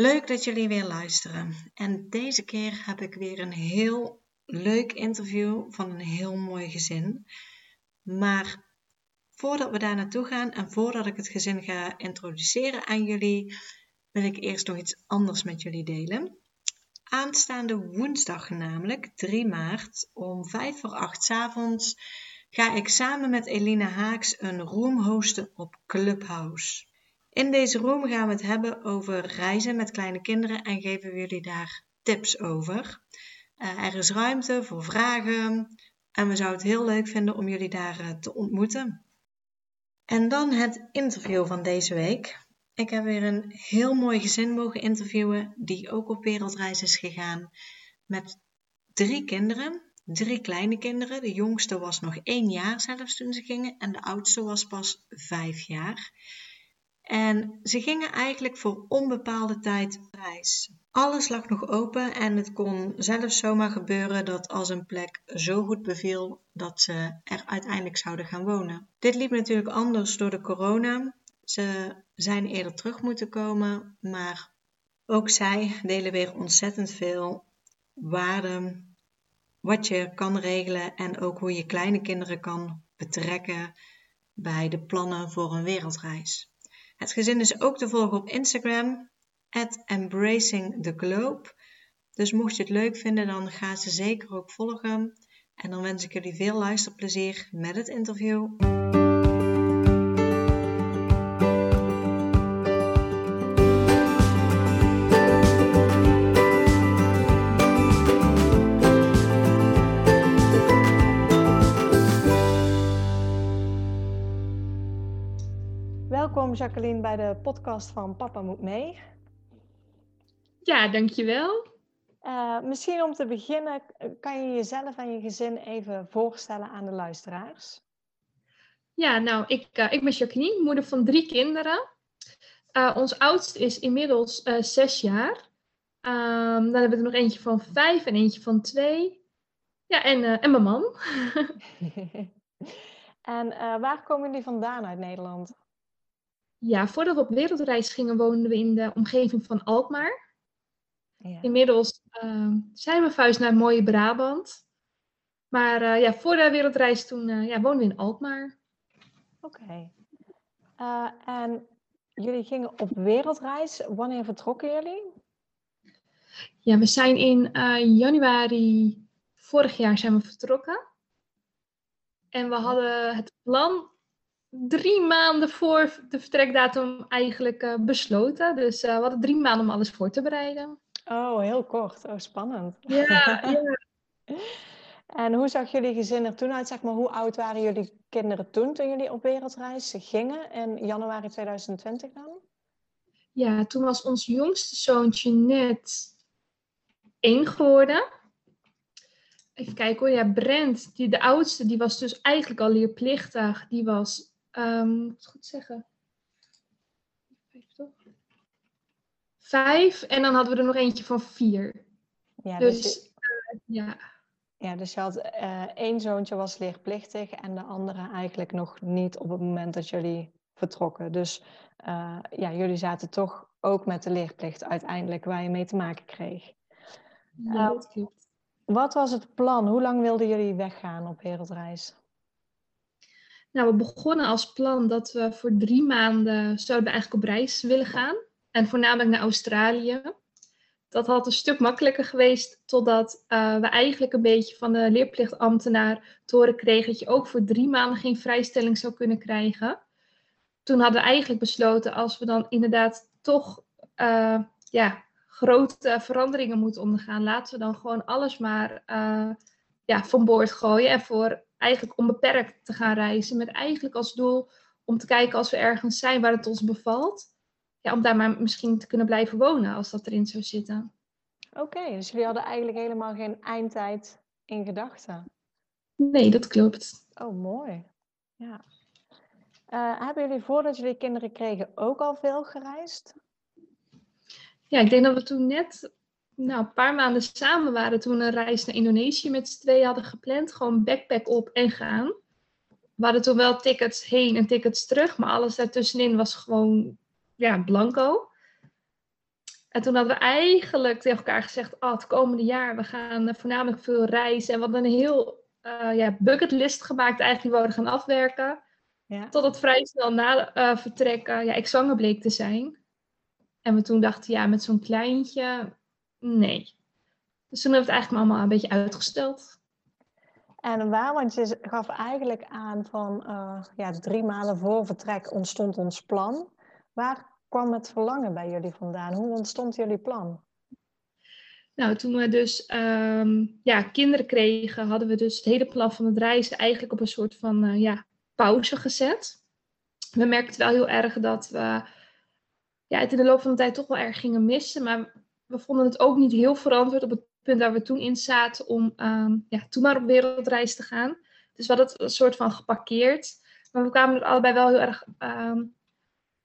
Leuk dat jullie weer luisteren. En deze keer heb ik weer een heel leuk interview van een heel mooi gezin. Maar voordat we daar naartoe gaan en voordat ik het gezin ga introduceren aan jullie, wil ik eerst nog iets anders met jullie delen. Aanstaande woensdag, namelijk 3 maart, om 5 voor 8 s avonds, ga ik samen met Elina Haaks een room hosten op Clubhouse. In deze room gaan we het hebben over reizen met kleine kinderen en geven we jullie daar tips over. Uh, er is ruimte voor vragen en we zouden het heel leuk vinden om jullie daar uh, te ontmoeten. En dan het interview van deze week. Ik heb weer een heel mooi gezin mogen interviewen die ook op wereldreis is gegaan met drie kinderen. Drie kleine kinderen. De jongste was nog één jaar zelfs toen ze gingen en de oudste was pas vijf jaar. En ze gingen eigenlijk voor onbepaalde tijd reis. Alles lag nog open en het kon zelfs zomaar gebeuren dat als een plek zo goed beviel dat ze er uiteindelijk zouden gaan wonen. Dit liep natuurlijk anders door de corona. Ze zijn eerder terug moeten komen, maar ook zij delen weer ontzettend veel waarde, wat je kan regelen en ook hoe je kleine kinderen kan betrekken bij de plannen voor een wereldreis. Het gezin is ook te volgen op Instagram, at Embracing. Dus mocht je het leuk vinden, dan ga ze zeker ook volgen. En dan wens ik jullie veel luisterplezier met het interview. Welkom Jacqueline bij de podcast van Papa Moet Mee. Ja, dankjewel. Uh, misschien om te beginnen, kan je jezelf en je gezin even voorstellen aan de luisteraars? Ja, nou, ik, uh, ik ben Jacqueline, moeder van drie kinderen. Uh, ons oudste is inmiddels zes jaar. Um, dan hebben we er nog eentje van vijf en eentje van twee. Ja, en, en mijn man. en waar komen jullie vandaan uit Nederland? Ja, voordat we op wereldreis gingen, woonden we in de omgeving van Alkmaar. Ja. Inmiddels uh, zijn we vuist naar mooie Brabant. Maar uh, ja, voor de wereldreis toen uh, ja, woonden we in Alkmaar. Oké. Okay. Eh, en jullie gingen op wereldreis. Wanneer vertrokken jullie? Ja, we zijn in januari vorig jaar zijn we vertrokken. En we hadden het plan drie maanden voor de vertrekdatum eigenlijk uh, besloten. Dus uh, we hadden drie maanden om alles voor te bereiden. Oh, heel kort. Oh, spannend. Ja, ja. En hoe zag jullie gezin er toen uit? Zeg maar, hoe oud waren jullie kinderen toen, toen jullie op wereldreis gingen in januari 2020 dan? Ja, toen was ons jongste zoontje net één geworden. Even kijken hoor. Ja, Brent, die, de oudste, die was dus eigenlijk al leerplichtig. Die was um, moet het goed zeggen? Vijf toch? Vijf en dan hadden we er nog eentje van vier. Ja, dus, dus uh, ja. Ja, dus je had uh, één zoontje was leerplichtig en de andere eigenlijk nog niet op het moment dat jullie vertrokken. Dus uh, ja, jullie zaten toch ook met de leerplicht uiteindelijk waar je mee te maken kreeg. Ja, dat klopt. Wat was het plan? Hoe lang wilden jullie weggaan op wereldreis? Nou, we begonnen als plan dat we voor drie maanden zouden we eigenlijk op reis willen gaan. En voornamelijk naar Australië. Dat had een stuk makkelijker geweest, totdat uh, we eigenlijk een beetje van de leerplichtambtenaar te horen kregen dat je ook voor drie maanden geen vrijstelling zou kunnen krijgen. Toen hadden we eigenlijk besloten, als we dan inderdaad toch uh, ja, grote veranderingen moeten ondergaan, laten we dan gewoon alles maar uh, ja, van boord gooien en voor eigenlijk onbeperkt te gaan reizen. Met eigenlijk als doel om te kijken als we ergens zijn waar het ons bevalt. Ja, om daar maar misschien te kunnen blijven wonen als dat erin zou zitten. Oké, dus jullie hadden eigenlijk helemaal geen eindtijd in gedachten? Nee, dat klopt. Oh, mooi. Ja. Uh, hebben jullie voordat jullie kinderen kregen ook al veel gereisd? Ja, ik denk dat we toen net nou, een paar maanden samen waren. Toen we een reis naar Indonesië met z'n tweeën hadden gepland. Gewoon backpack op en gaan. We hadden toen wel tickets heen en tickets terug. Maar alles daartussenin was gewoon ja, blanco. En toen hadden we eigenlijk tegen elkaar gezegd, oh, het komende jaar, we gaan voornamelijk veel reizen. En we hadden een heel uh, ja, bucketlist gemaakt eigenlijk die we wilden gaan afwerken. Ja. Tot het vrij snel na uh, vertrekken, ja, ik zwanger bleek te zijn. En we toen dachten, ja, met zo'n kleintje, nee. Dus toen hebben we het eigenlijk allemaal een beetje uitgesteld. En waar, want je gaf eigenlijk aan van, uh, ja, drie maanden voor vertrek ontstond ons plan. Waar kwam het verlangen bij jullie vandaan? Hoe ontstond jullie plan? Nou, toen we dus ehm, ja, kinderen kregen, hadden we dus het hele plan van het reizen eigenlijk op een soort van uh, ja, pauze gezet. We merkten wel heel erg dat we ja, het in de loop van de tijd toch wel erg gingen missen. Maar we vonden het ook niet heel verantwoord op het punt waar we toen in zaten om um, ja, toen maar op wereldreis te gaan. Dus we hadden het een soort van geparkeerd. Maar we kwamen er allebei wel heel erg um,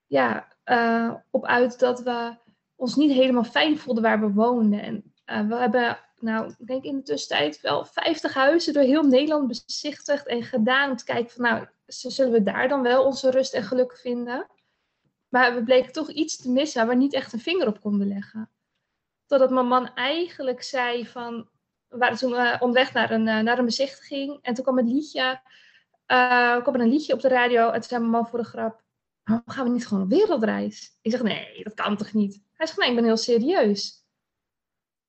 ja, uh, op uit dat we ons niet helemaal fijn voelden waar we woonden. En uh, we hebben, nou, ik denk in de tussentijd wel 50 huizen door heel Nederland bezichtigd en gedaan. Om te kijken van, nou, zullen we daar dan wel onze rust en geluk vinden? Maar we bleken toch iets te missen waar we niet echt een vinger op konden leggen. Totdat mijn man eigenlijk zei van, we waren toen onderweg naar een, uh, naar een bezichtiging. En toen kwam het liedje, uh, kwam er een liedje op de radio. En toen zei mijn man voor de grap, waarom gaan we niet gewoon op wereldreis? Ik zeg, nee, dat kan toch niet? Hij zegt, nee, ik ben heel serieus.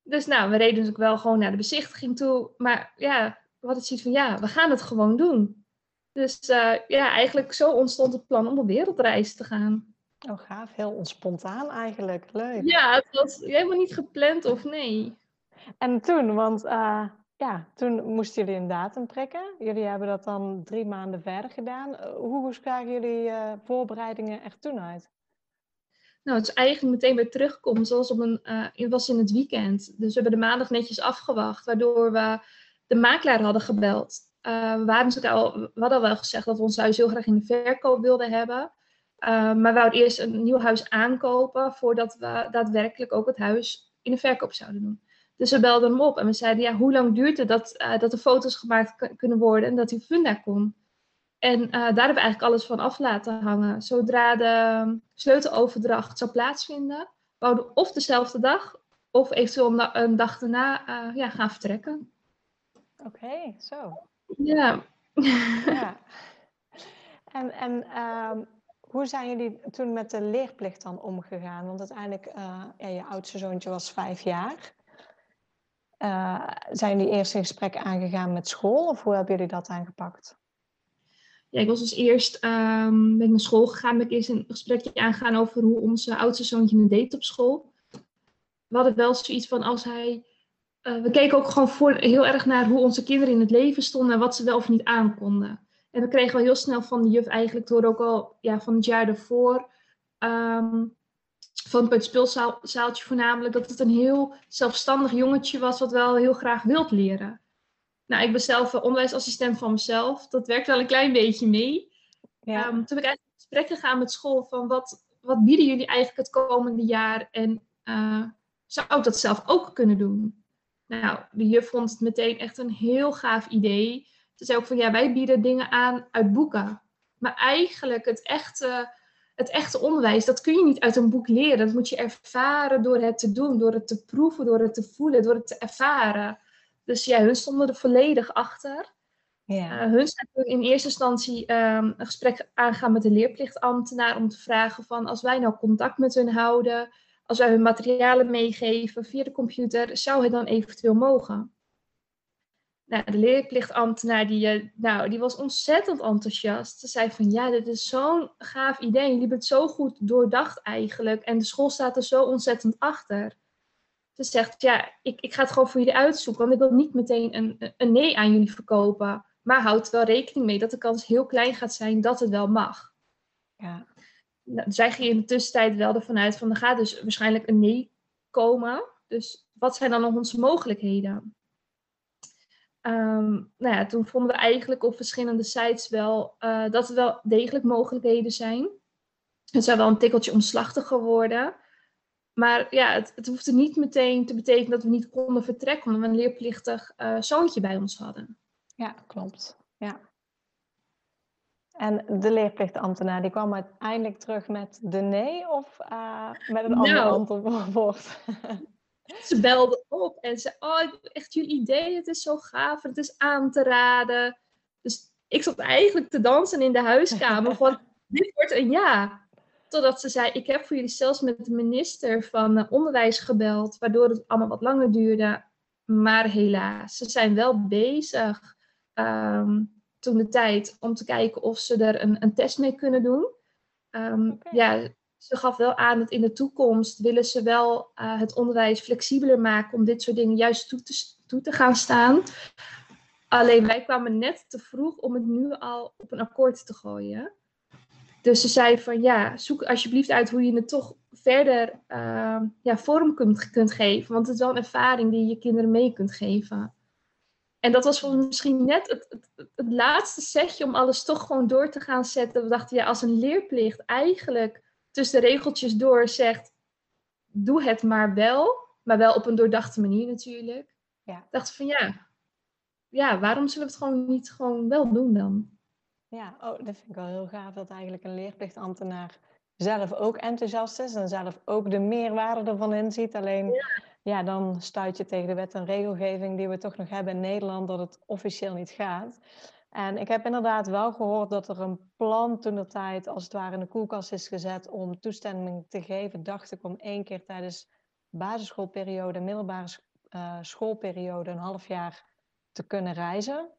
Dus nou, we reden dus ook wel gewoon naar de bezichtiging toe. Maar ja, we hadden zoiets van, ja, we gaan het gewoon doen. Dus uh, ja, eigenlijk zo ontstond het plan om op wereldreis te gaan. Oh, gaaf. Heel spontaan eigenlijk. Leuk. Ja, het was helemaal niet gepland of nee. En toen, want uh, ja, toen moesten jullie een datum prikken. Jullie hebben dat dan drie maanden verder gedaan. Hoe zagen jullie uh, voorbereidingen er toen uit? Nou, het is eigenlijk meteen weer terugkomen, zoals op een, uh, het was in het weekend. Dus we hebben de maandag netjes afgewacht, waardoor we de makelaar hadden gebeld. We, hadden al, we hadden al wel gezegd dat we ons huis heel graag in de verkoop wilden hebben. Uh, maar we wouden eerst een nieuw huis aankopen voordat we daadwerkelijk ook het huis in de verkoop zouden doen. Dus we belden hem op en we zeiden, ja, hoe lang duurt het dat, dat de foto's gemaakt kunnen worden en dat hij funda kon? En uh, daar hebben we eigenlijk alles van af laten hangen. Zodra de sleuteloverdracht zou plaatsvinden, wouden we of dezelfde dag of eventueel een dag daarna ja, gaan vertrekken. Oké, okay, zo. Ja. ja. En, en um, hoe zijn jullie toen met de leerplicht dan omgegaan? Want uiteindelijk, ja, je oudste zoontje was vijf jaar. zijn jullie eerst een gesprek aangegaan met school of hoe hebben jullie dat aangepakt? ja, ik was dus eerst um, ik naar school gegaan. Ben ik eerst een gesprekje aangegaan over hoe onze oudste zoontje me deed op school. We hadden wel zoiets van als hij. Uh, we keken ook gewoon voor, heel erg naar hoe onze kinderen in het leven stonden en wat ze wel of niet aankonden. En we kregen wel heel snel van de juf eigenlijk, door ook al ja, van het jaar daarvoor, um, van het speelzaaltje voornamelijk, dat het een heel zelfstandig jongetje was wat wel heel graag wilt leren. Nou, ik ben zelf onderwijsassistent van mezelf. Dat werkt wel een klein beetje mee. Ja. Um, toen ben ik eigenlijk in gesprek gegaan met school van wat, wat bieden jullie eigenlijk het komende jaar en uh, zou ik dat zelf ook kunnen doen? Nou, de juf vond het meteen echt een heel gaaf idee. Ze zei ook van ja, wij bieden dingen aan uit boeken. Maar eigenlijk het echte, het echte onderwijs, dat kun je niet uit een boek leren. Dat moet je ervaren door het te doen, door het te proeven, door het te voelen, door het te ervaren. Dus ja, hun stonden er volledig achter. Ja. Uh, hun zijn in eerste instantie um, een gesprek aangaan met de leerplichtambtenaar om te vragen van als wij nou contact met hun houden, als wij hun materialen meegeven via de computer, zou het dan eventueel mogen? Nou, de leerplichtambtenaar die, eh, nou, die was ontzettend enthousiast. Ze zei van ja, dit is zo'n gaaf idee. Jullie hebben het zo goed doordacht eigenlijk. En de school staat er zo ontzettend achter ze zegt, ja, ik, ik ga het gewoon voor jullie uitzoeken, want ik wil niet meteen een, een nee aan jullie verkopen. Maar houd wel rekening mee dat de kans heel klein gaat zijn dat het wel mag. Ja. Nou, zij ging in de tussentijd wel ervan uit van er gaat dus waarschijnlijk een nee komen. Dus wat zijn dan nog onze mogelijkheden? Um, nou ja, toen vonden we eigenlijk op verschillende sites wel uh, dat er wel degelijk mogelijkheden zijn. Het zou wel een tikkeltje omslachtiger worden. Maar ja, het, het hoefde niet meteen te betekenen dat we niet konden vertrekken, omdat we een leerplichtig uh, zoontje bij ons hadden. Ja, klopt. Ja. En de leerplichtambtenaar, die kwam uiteindelijk terug met de nee of uh, met een ander nou, antwoord? ze belde op en zei, oh, echt jullie idee, het is zo gaaf, het is aan te raden. Dus ik zat eigenlijk te dansen in de huiskamer van, dit wordt een ja. Totdat ze zei, ik heb voor jullie zelfs met de minister van uh, Onderwijs gebeld, waardoor het allemaal wat langer duurde. Maar helaas, ze zijn wel bezig um, toen de tijd om te kijken of ze er een, een test mee kunnen doen. Um, Ja, ze gaf wel aan dat in de toekomst willen ze wel uh, het onderwijs flexibeler maken om dit soort dingen juist toe te, toe te gaan staan. Alleen wij kwamen net te vroeg om het nu al op een akkoord te gooien. Dus ze zei van ja, zoek alsjeblieft uit hoe je het toch verder uh, ja, vorm kunt, kunt geven. Want het is wel een ervaring die je kinderen mee kunt geven. En dat was voor misschien net het, het, het, laatste setje om alles toch gewoon door te gaan zetten. We dachten ja, als een leerplicht eigenlijk tussen de regeltjes door zegt, doe het maar wel. Maar wel op een doordachte manier natuurlijk. Ja. Dacht van ja, ja, waarom zullen we het gewoon niet gewoon wel doen dan? Ja, oh, dat vind ik wel heel gaaf dat eigenlijk een leerplichtambtenaar zelf ook enthousiast is en zelf ook de meerwaarde ervan inziet. Alleen, ja. ja. dan stuit je tegen de wet en regelgeving die we toch nog hebben in Nederland, dat het officieel niet gaat. En ik heb inderdaad wel gehoord dat er een plan toen de tijd als het ware in de koelkast is gezet om toestemming te geven, dacht ik, om één keer tijdens basisschoolperiode, middelbare uh, schoolperiode, een half jaar te kunnen reizen.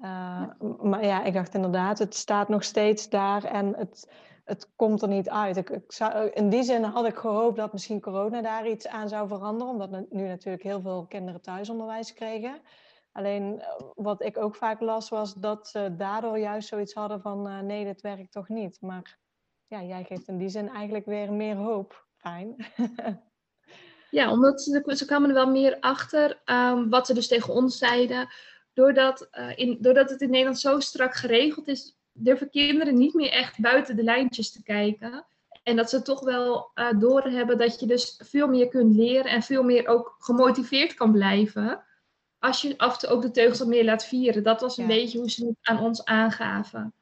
Uh, Maar ja, ik dacht inderdaad, het staat nog steeds daar en het, het komt er niet uit. Ik, ik zou, in die zin had ik gehoopt dat misschien corona daar iets aan zou veranderen, omdat nu natuurlijk heel veel kinderen thuisonderwijs kregen. Alleen eh, wat ik ook vaak las was dat ze daardoor juist zoiets hadden van uh, nee, dit werkt toch niet. Maar ja, jij geeft in die zin eigenlijk weer meer hoop. Fijn. ja, omdat ze, ze kwamen er wel meer achter um, wat ze dus tegen ons zeiden. Doordat, uh, in, doordat het in Nederland zo strak geregeld is, durven kinderen niet meer echt buiten de lijntjes te kijken. En dat ze toch wel uh, doorhebben dat je dus veel meer kunt leren en veel meer ook gemotiveerd kan blijven als je af en toe ook de teugels wat meer laat vieren. Dat was een beetje hoe ze het aan ons aangaven.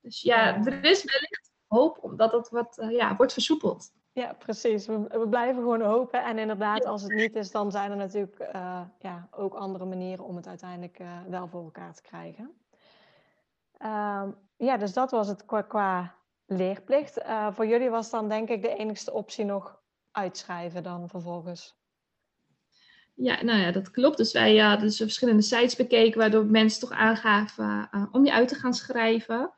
Dus ja, er is wellicht hoop omdat het wat uh, ja, wordt versoepeld. Ja, precies. We, we, blijven gewoon hopen. En inderdaad, als het niet is, dan zijn er natuurlijk uh, ja, ook andere manieren om het uiteindelijk uh, wel voor elkaar te krijgen. Ehm, ja, dus dat was het qua, qua leerplicht. voor jullie was dan denk ik de enigste optie nog uitschrijven dan vervolgens. Ja, nou ja, dat klopt. Dus wij hadden dus verschillende sites bekeken waardoor mensen toch aangaven uh, om je uit te gaan schrijven.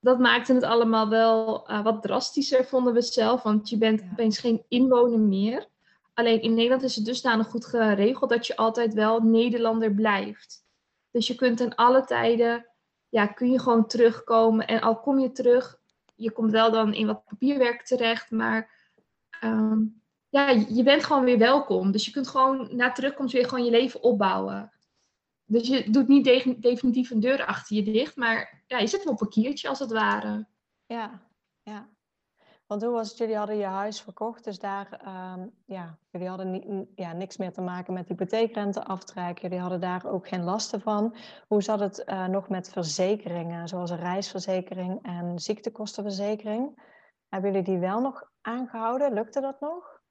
Dat maakte het allemaal wel uh, wat drastischer, vonden we zelf, want je bent opeens geen inwoner meer. Alleen in Nederland is het dusdanig goed geregeld dat je altijd wel Nederlander blijft. Dus je kunt in alle tijden, ja, kun je gewoon terugkomen. En al kom je terug, je komt wel dan in wat papierwerk terecht, maar um, ja, je bent gewoon weer welkom. Dus je kunt gewoon na terugkomst weer gewoon je leven opbouwen. Dus je doet niet de definitief een deur achter je dicht, maar ja, je hem op een kiertje als het ware. Ja, ja. Want hoe was het? Jullie hadden je huis verkocht, dus daar, um, ja, jullie hadden ni ja, niks meer te maken met hypotheekrenteaftrek. Jullie hadden daar ook geen lasten van. Hoe zat het uh, nog met verzekeringen, zoals een reisverzekering en ziektekostenverzekering? Hebben jullie die wel nog aangehouden? Lukte dat nog?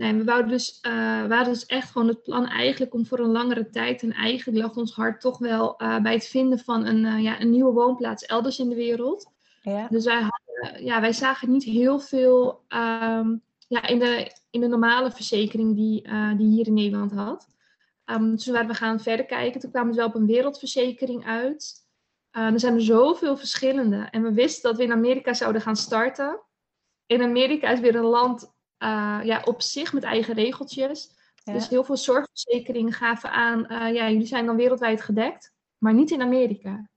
Nee, we wouden dus, uh, we hadden dus echt gewoon het plan eigenlijk om voor een langere tijd, en eigenlijk lag ons hart toch wel uh, bij het vinden van een, uh, ja, een nieuwe woonplaats elders in de wereld. Ja. Dus wij, hadden, ja, wij zagen niet heel veel um, ja, in, de, in de normale verzekering die, die hier in Nederland had. Um, dus waren we gaan verder kijken. Toen kwamen we wel op een wereldverzekering uit. er zijn er zoveel verschillende. En we wisten dat we in Amerika zouden gaan starten. In Amerika is weer een land uh, ja, op zich met eigen regeltjes. Dus heel veel zorgverzekeringen gaven aan, uh, ja, jullie zijn dan wereldwijd gedekt, maar niet in Amerika.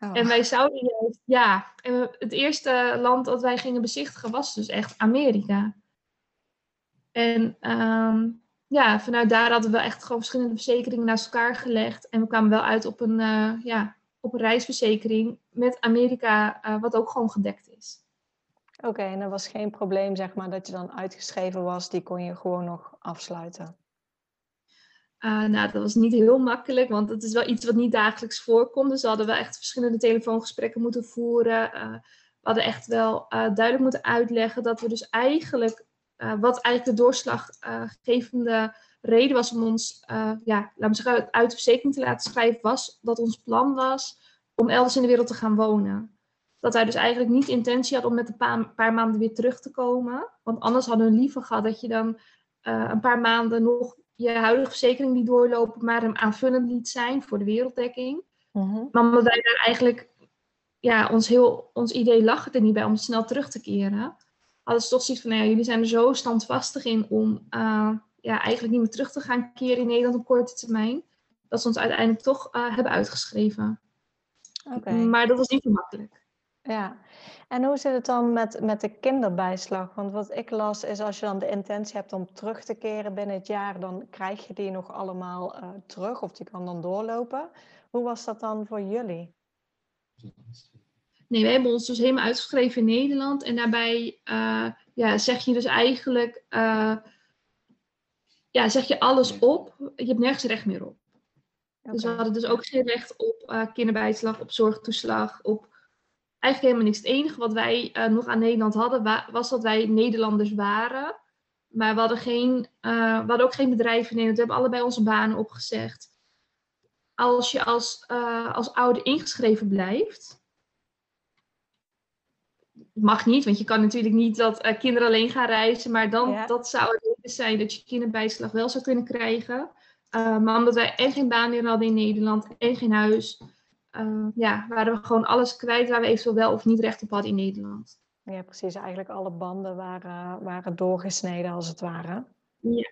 Oh. En wij zouden juist, ja, en het eerste land dat wij gingen bezichtigen was dus echt Amerika. En ehm, ja, vanuit daar hadden we echt gewoon verschillende verzekeringen naast elkaar gelegd. En we kwamen wel uit op een, uh, ja, op een reisverzekering met Amerika, uh, wat ook gewoon gedekt is. Oké, en er was geen probleem, zeg maar, dat je dan uitgeschreven was, die kon je gewoon nog afsluiten. Uh, nou, dat was niet heel makkelijk, want het is wel iets wat niet dagelijks voorkomt. Dus we hadden wel echt verschillende telefoongesprekken moeten voeren. Uh, we hadden echt wel uh, duidelijk moeten uitleggen dat we dus eigenlijk, wat eigenlijk de doorslaggevende reden was om ons, ja, laten we zeggen, uit de verzekering te laten schrijven, was dat ons plan was om elders in de wereld te gaan wonen. Dat wij dus eigenlijk niet intentie hadden om met een paar, paar maanden weer terug te komen. Want anders hadden we liever gehad dat je dan een paar maanden nog je huidige verzekering die doorlopen, maar hem aanvullend liet zijn voor de werelddekking. Mhm. Maar omdat wij daar eigenlijk, ja, ons, heel, ons idee lag er niet bij om snel terug te keren. Hadden ze toch zoiets van, nou ja, jullie zijn er zo standvastig in om uh, ja, eigenlijk niet meer terug te gaan keren in Nederland op korte termijn. Dat ze ons uiteindelijk toch uh, hebben uitgeschreven. Okay. Maar dat was niet zo makkelijk. Ja, en hoe zit het dan met, met de kinderbijslag? Want wat ik las is als je dan de intentie hebt om terug te keren binnen het jaar, dan krijg je die nog allemaal uh, terug of die kan dan doorlopen. Hoe was dat dan voor jullie? Nee, we hebben ons dus helemaal uitgeschreven in Nederland en daarbij uh, ja, zeg je dus eigenlijk, uh, ja, zeg je alles op. Je hebt nergens recht meer op. Okay. Dus we hadden dus ook geen recht op kinderbijslag, op zorgtoeslag, op eigenlijk helemaal niks. Het enige wat wij uh, nog aan Nederland hadden, wa was dat wij Nederlanders waren. Maar we hadden, geen, uh, we hadden ook geen bedrijf in Nederland. We hebben allebei onze banen opgezegd. Als je als, uh, als ouder ingeschreven blijft. Mag niet, want je kan natuurlijk niet dat kinderen alleen gaan reizen. Maar dan ja. dat zou het reden zijn dat je kinderbijslag wel zou kunnen krijgen. maar omdat wij en geen baan meer hadden in Nederland en geen huis uh, ja, waren we gewoon alles kwijt waar we eventueel wel of niet recht op hadden in Nederland. Ja, precies. Eigenlijk alle banden waren, waren doorgesneden als het ware. Ja.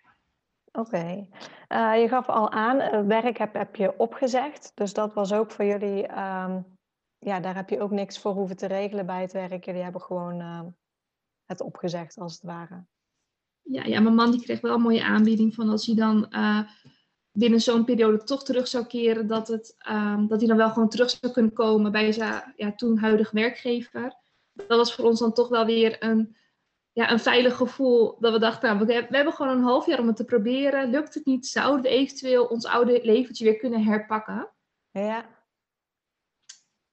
Oké. Okay. Uh, je gaf al aan, werk heb, heb je opgezegd. Dus dat was ook voor jullie, um, ja, daar heb je ook niks voor hoeven te regelen bij het werk. Jullie hebben gewoon uh, het opgezegd als het ware. Ja, ja, mijn man die kreeg wel een mooie aanbieding van als hij dan uh, binnen zo'n periode toch terug zou keren, dat, het, um, dat hij dan wel gewoon terug zou kunnen komen bij zijn ja, toen huidige werkgever. Dat was voor ons dan toch wel weer een, ja, een veilig gevoel. Dat we dachten, nou, we, we hebben gewoon een half jaar om het te proberen. Lukt het niet, zouden we eventueel ons oude leventje weer kunnen herpakken. Ja.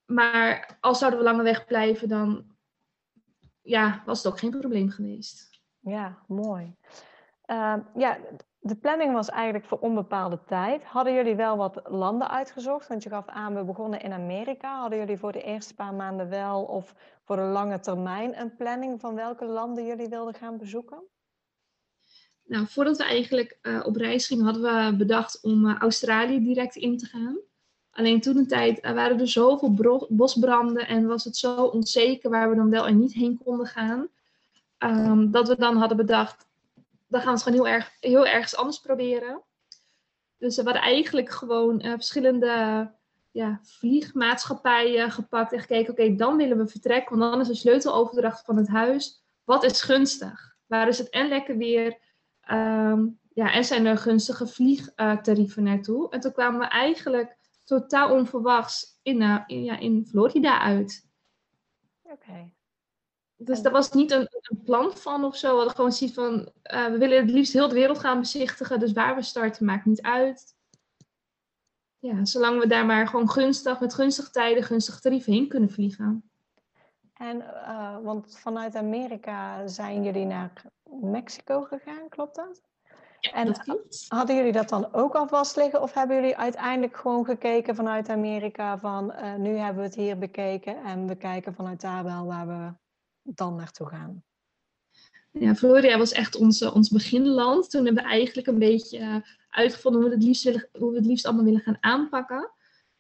Maar als zouden we langer wegblijven, dan ja, was het ook geen probleem geweest. Ja, mooi. Uh, ja, de planning was eigenlijk voor onbepaalde tijd. Hadden jullie wel wat landen uitgezocht? Want je gaf aan, we begonnen in Amerika. Hadden jullie voor de eerste paar maanden wel of voor de lange termijn een planning van welke landen jullie wilden gaan bezoeken? Nou, voordat we eigenlijk uh, op reis gingen, hadden we bedacht om uh, Australië direct in te gaan. Alleen toen een tijd waren er zoveel bosbranden en was het zo onzeker waar we dan wel en niet heen konden gaan. Um, dat we dan hadden bedacht, dan gaan we het gewoon heel, erg, heel ergens anders proberen. Dus we hadden eigenlijk gewoon uh, verschillende ja, vliegmaatschappijen gepakt en gekeken, oké, dan willen we vertrekken, want dan is de sleuteloverdracht van het huis. Wat is gunstig? Waar is het en lekker weer? Um, ja, en zijn er gunstige vliegtarieven naartoe? En toen kwamen we eigenlijk totaal onverwachts in, in, ja, in Florida uit. Oké. Dus dat was niet een, een, plan van of zo. We hadden gewoon zoiets van, uh, we willen het liefst heel de wereld gaan bezichtigen. Dus waar we starten maakt niet uit. Ja, zolang we daar maar gewoon gunstig, met gunstige tijden, gunstige tarieven heen kunnen vliegen. En, uh, want vanuit Amerika zijn jullie naar Mexico gegaan, klopt dat? Ja, en dat klopt. hadden jullie dat dan ook al vast liggen? Of hebben jullie uiteindelijk gewoon gekeken vanuit Amerika van, uh, nu hebben we het hier bekeken en we kijken vanuit daar wel waar we dan naartoe gaan? Ja, Florida was echt onze, ons beginland. Toen hebben we eigenlijk een beetje uh, uitgevonden hoe we, het liefst hoe we het liefst allemaal willen gaan aanpakken.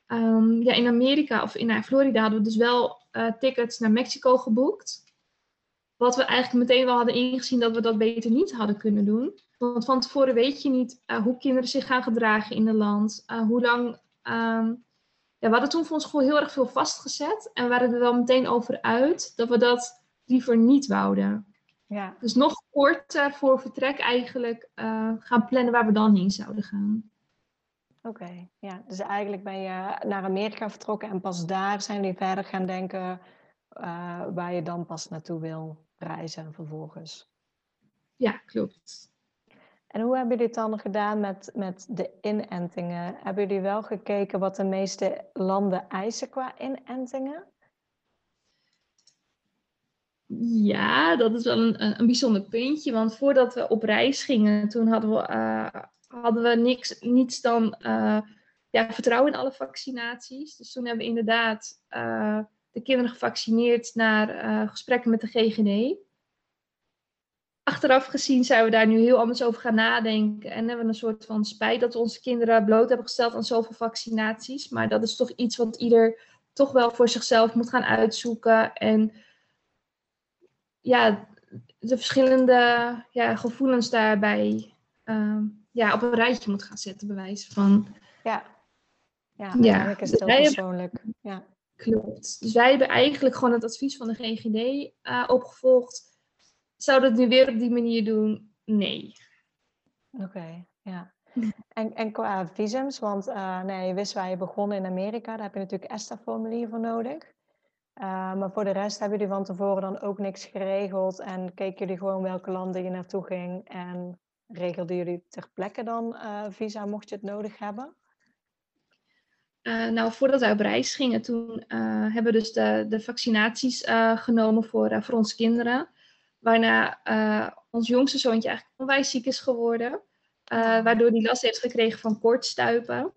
Um, ja, in Amerika of in uh, Florida hadden we dus wel uh, tickets naar Mexico geboekt. Wat we eigenlijk meteen wel hadden ingezien dat we dat beter niet hadden kunnen doen. Want van tevoren weet je niet hoe kinderen zich gaan gedragen in het land. hoe lang. Um, ja, we hadden toen voor ons gewoon heel erg veel vastgezet. En we waren er wel meteen over uit dat we dat liever niet wouden. Ja. Dus nog korter voor vertrek eigenlijk uh, gaan plannen waar we dan heen zouden gaan. Oké, ja. Dus eigenlijk ben je naar Amerika vertrokken en pas daar zijn jullie verder gaan denken uh, waar je dan pas naartoe wil reizen vervolgens. Ja, klopt. En hoe hebben jullie het dan gedaan met, met de inentingen? Hebben jullie wel gekeken wat de meeste landen eisen qua inentingen? Ja, dat is wel een, een bijzonder puntje. Want voordat we op reis gingen, toen hadden we, uh, hadden we niks, niets dan uh, ja, vertrouwen in alle vaccinaties. Dus toen hebben we inderdaad uh, de kinderen gevaccineerd naar gesprekken met de GGD achteraf gezien zijn we daar nu heel anders over gaan nadenken. En hebben we een soort van spijt dat we onze kinderen bloot hebben gesteld aan zoveel vaccinaties. Maar dat is toch iets wat ieder toch wel voor zichzelf moet gaan uitzoeken. En ja, de verschillende ja, gevoelens daarbij uh, ja, op een rijtje moet gaan zetten, bewijs van. Ja, ja, ja. is het heel persoonlijk. Ja. Klopt. Dus wij hebben eigenlijk gewoon het advies van de GGD uh, opgevolgd zou dat nu weer op die manier doen? Nee. Oké, ja. En, en qua visums, want uh, nee, je wist waar je begon in Amerika, daar heb je natuurlijk ESTA-formulier voor nodig. Uh, maar voor de rest hebben jullie van tevoren dan ook niks geregeld en keken jullie gewoon welke landen je naartoe ging en regelden jullie ter plekke dan uh, visa mocht je het nodig hebben? nou, voordat wij op reis gingen, toen hebben we dus de, de vaccinaties genomen voor, voor onze kinderen. Waarna ons jongste zoontje eigenlijk onwijs ziek is geworden. Waardoor hij last heeft gekregen van koortstuipen.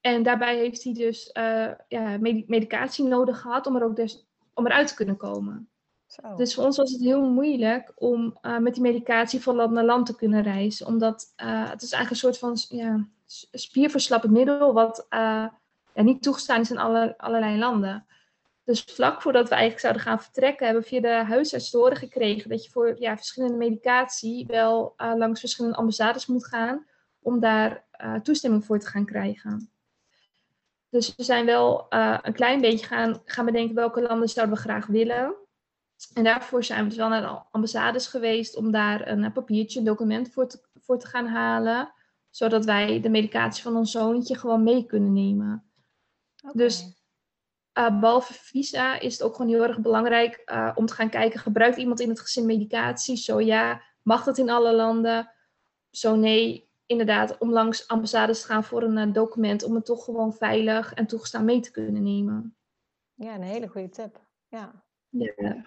En daarbij heeft hij dus uh, ja, medicatie nodig gehad om er ook dus, om eruit te kunnen komen. Zo. Dus voor ons was het heel moeilijk om met die medicatie van land naar land te kunnen reizen. Omdat het is eigenlijk een soort van ja, spierverslappend middel wat ja, niet toegestaan is in alle, allerlei landen. Dus vlak voordat we eigenlijk zouden gaan vertrekken, hebben we via de huisarts te horen gekregen dat je voor ja, verschillende medicatie wel langs verschillende ambassades moet gaan om daar toestemming voor te gaan krijgen. Dus we zijn wel uh, een klein beetje gaan, gaan bedenken welke landen zouden we graag willen. En daarvoor zijn we dus wel naar de ambassades geweest om daar een papiertje, een document voor te, voor te gaan halen. Zodat wij de medicatie van ons zoontje gewoon mee kunnen nemen. Okay. Dus uh, behalve visa is het ook gewoon heel erg belangrijk uh, om te gaan kijken, gebruikt iemand in het gezin medicatie? Zo ja, mag dat in alle landen? Zo nee, inderdaad, om langs ambassades te gaan voor een uh, document, om het toch gewoon veilig en toegestaan mee te kunnen nemen. Ja, een hele goede tip. Ja. ja.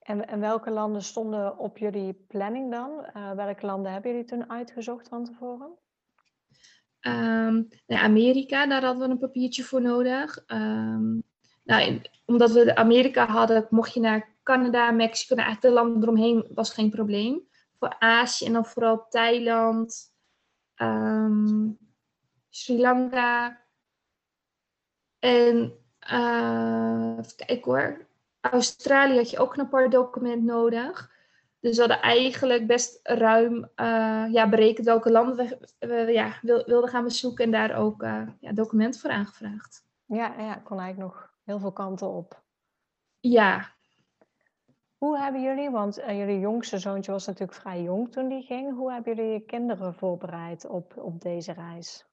En, en welke landen stonden op jullie planning dan? welke landen hebben jullie toen uitgezocht van tevoren? Um, nou, Amerika, daar hadden we een papiertje voor nodig. Um, nou, omdat we Amerika hadden, mocht je naar Canada, Mexico, nou, eigenlijk de landen eromheen was geen probleem. Voor Azië en dan vooral Thailand, um, Sri Lanka. En uh, even kijken hoor. Australië had je ook een apart document nodig. Dus we hadden eigenlijk best ruim uh, ja, berekend welke landen we, we ja, wilden gaan bezoeken en daar ook uh, ja, documenten voor aangevraagd. Ja, ja, kon eigenlijk nog heel veel kanten op. Ja. Hoe hebben jullie, want uh, jullie jongste zoontje was natuurlijk vrij jong toen die ging. Hoe hebben jullie je kinderen voorbereid op, op deze reis?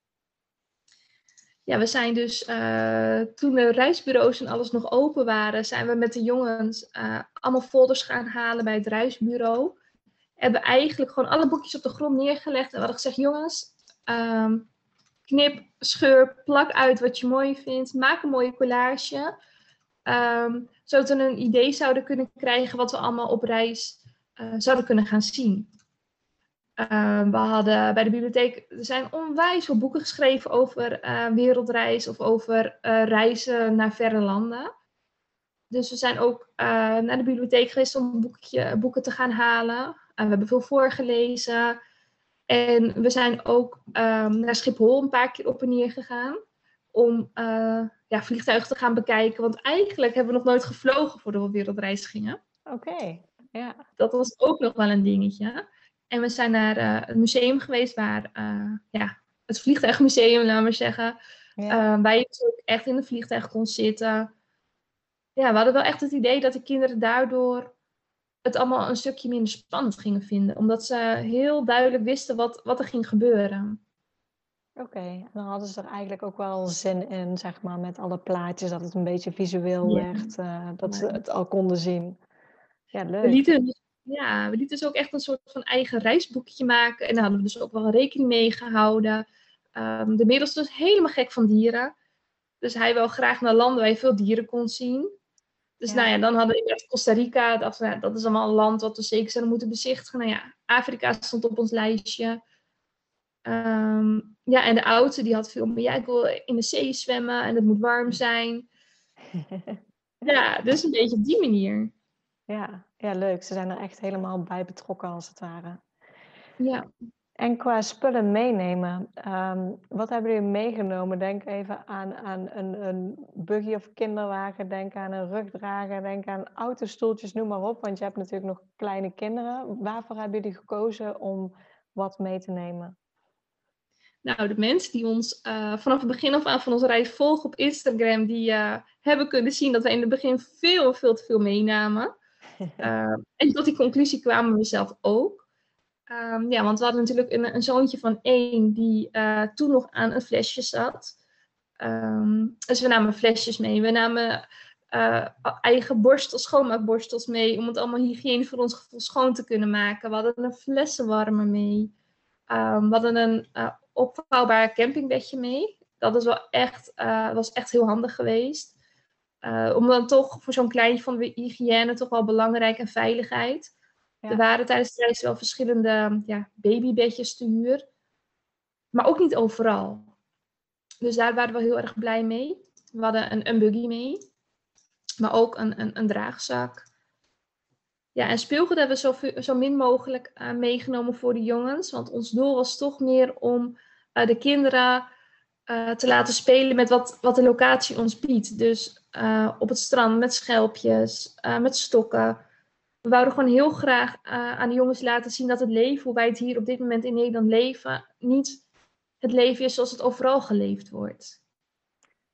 Ja, we zijn dus uh, toen de reisbureaus en alles nog open waren, zijn we met de jongens uh, allemaal folders gaan halen bij het reisbureau. Hebben eigenlijk gewoon alle boekjes op de grond neergelegd en we hadden gezegd: jongens, um, knip, scheur, plak uit wat je mooi vindt. Maak een mooie collage. Um, zodat we een idee zouden kunnen krijgen wat we allemaal op reis uh, zouden kunnen gaan zien. Uh, we hadden bij de bibliotheek, er zijn onwijs veel boeken geschreven over uh, wereldreis of over uh, reizen naar verre landen. Dus we zijn ook naar de bibliotheek geweest om boekje, boeken te gaan halen. we hebben veel voorgelezen. En we zijn ook um, naar Schiphol een paar keer op en neer gegaan. Om ja, vliegtuigen te gaan bekijken. Want eigenlijk hebben we nog nooit gevlogen voordat we wereldreis gingen. Oké, ja. Dat was ook nog wel een dingetje. En we zijn naar uh, het museum geweest waar, uh, ja, het vliegtuigmuseum, laten we zeggen. Ja. waar je dus ook echt in het vliegtuig kon zitten. Ja, we hadden wel echt het idee dat de kinderen daardoor het allemaal een stukje minder spannend gingen vinden. Omdat ze heel duidelijk wisten wat, wat er ging gebeuren. Oké, en dan hadden ze er eigenlijk ook wel zin in, zeg maar, met alle plaatjes, dat het een beetje visueel werd, uh, dat ze het al konden zien. Ja, leuk. We lieten, dus, ja, we lieten dus ook echt een soort van eigen reisboekje maken. En daar hadden we dus ook wel rekening mee gehouden. Um, de middels dus helemaal gek van dieren. Dus hij wil graag naar landen waar je veel dieren kon zien. Dus nou ja, dan hadden we Costa Rica. Dacht, nou, dat is allemaal een land wat we zeker zouden moeten bezichtigen. Nou ja, Afrika stond op ons lijstje. Ehm, ja, en de oudste die had veel meer. Ja, ik wil in de zee zwemmen en het moet warm zijn. ja, dus een beetje op die manier. Ja, ja, leuk. Ze zijn er echt helemaal bij betrokken als het ware. Ja. En qua spullen meenemen, um, wat hebben jullie meegenomen? Denk even aan, aan een, een buggy of kinderwagen, denk aan een rugdrager, denk aan autostoeltjes, noem maar op. Want je hebt natuurlijk nog kleine kinderen. Waarvoor hebben jullie gekozen om wat mee te nemen? Nou, de mensen die ons uh, vanaf het begin af aan van onze reis volgen op Instagram, die uh, hebben kunnen zien dat wij in het begin veel, veel te veel meenamen. Uh, en tot die conclusie kwamen we zelf ook. Um, ja, want we hadden natuurlijk een, een zoontje van één die toen nog aan een flesje zat. Um, dus we namen flesjes mee. We namen eigen borstels, schoonmaakborstels mee, om het allemaal hygiëne voor ons gevoel schoon te kunnen maken. We hadden een flessenwarmer mee. Um, we hadden een opvouwbaar campingbedje mee. Dat is wel echt, uh, was echt heel handig geweest. Uh, om dan toch voor zo'n kleintje van de hygiëne toch wel belangrijk en veiligheid. Er waren tijdens de reis wel verschillende ja, babybedjes te huur. Maar ook niet overal. Dus daar waren we heel erg blij mee. We hadden een, een buggy mee. Maar ook een, een, een draagzak. Ja, en speelgoed hebben we zo, zo min mogelijk uh, meegenomen voor de jongens. Want ons doel was toch meer om uh, de kinderen uh, te laten spelen met wat, wat de locatie ons biedt. Dus op het strand met schelpjes, met stokken. We wouden gewoon heel graag aan de jongens laten zien dat het leven, hoe wij het hier op dit moment in Nederland leven, niet het leven is zoals het overal geleefd wordt.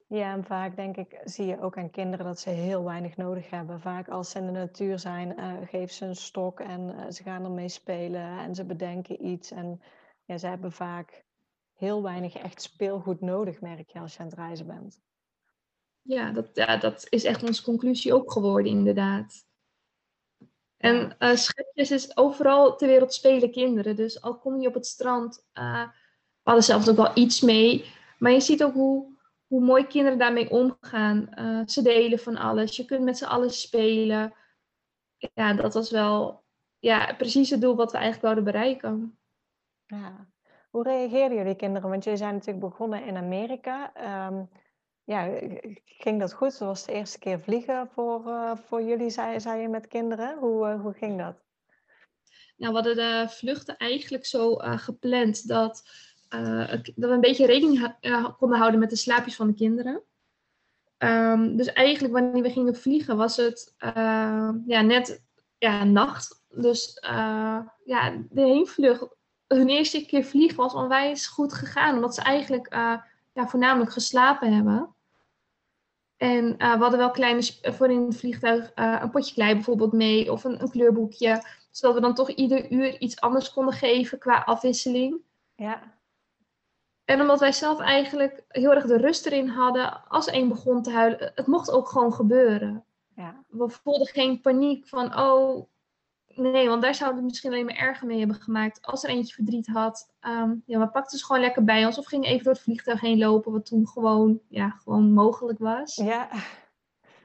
Ja, en vaak denk ik, zie je ook aan kinderen dat ze heel weinig nodig hebben. Vaak als ze in de natuur zijn, uh, geef ze een stok en uh, ze gaan ermee spelen en ze bedenken iets. En ja, ze hebben vaak heel weinig echt speelgoed nodig, merk je, als je aan het reizen bent. Ja, dat, ja, dat is echt onze conclusie ook geworden, inderdaad. En uh, schepjes is overal ter wereld spelen kinderen. Dus al kom je op het strand, we hadden zelfs ook wel iets mee. Maar je ziet ook hoe hoe mooi kinderen daarmee omgaan. Uh, ze delen van alles. Je kunt met z'n allen spelen. Ja, dat was wel ja, precies het doel wat we eigenlijk wilden bereiken. Ja. Hoe reageerden jullie kinderen? Want jullie zijn natuurlijk begonnen in Amerika. Um, ja, ging dat goed? Dat was de eerste keer vliegen voor, uh, voor jullie, zei, zei je, met kinderen. Hoe, uh, hoe ging dat? Nou, we hadden de vluchten eigenlijk zo gepland dat uh, dat we een beetje rekening konden houden met de slaapjes van de kinderen. Um, dus eigenlijk wanneer we gingen vliegen was het uh, ja, net ja, nacht. Dus ja, de heenvlucht, hun eerste keer vliegen was onwijs goed gegaan. Omdat ze eigenlijk ja, voornamelijk geslapen hebben. En we hadden wel kleine, voor in het vliegtuig een potje klei bijvoorbeeld mee. Of een, een kleurboekje. Zodat we dan toch ieder uur iets anders konden geven qua afwisseling. Ja. En omdat wij zelf eigenlijk heel erg de rust erin hadden, als één begon te huilen, het mocht ook gewoon gebeuren. Ja. We voelden geen paniek van, oh nee, want daar zouden we misschien alleen maar erger mee hebben gemaakt. Als er eentje verdriet had, um, ja, we pakten ze gewoon lekker bij ons of gingen even door het vliegtuig heen lopen, wat toen gewoon, ja, gewoon mogelijk was. Ja.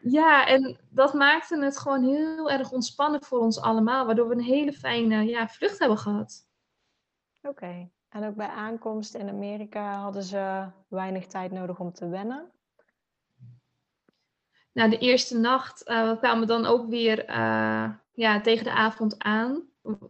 Ja, en dat maakte het gewoon heel erg ontspannen voor ons allemaal, waardoor we een hele fijne ja, vlucht hebben gehad. Oké. En ook bij aankomst in Amerika hadden ze weinig tijd nodig om te wennen. Nou, de eerste nacht we kwamen dan ook weer uh, ja, tegen de avond aan.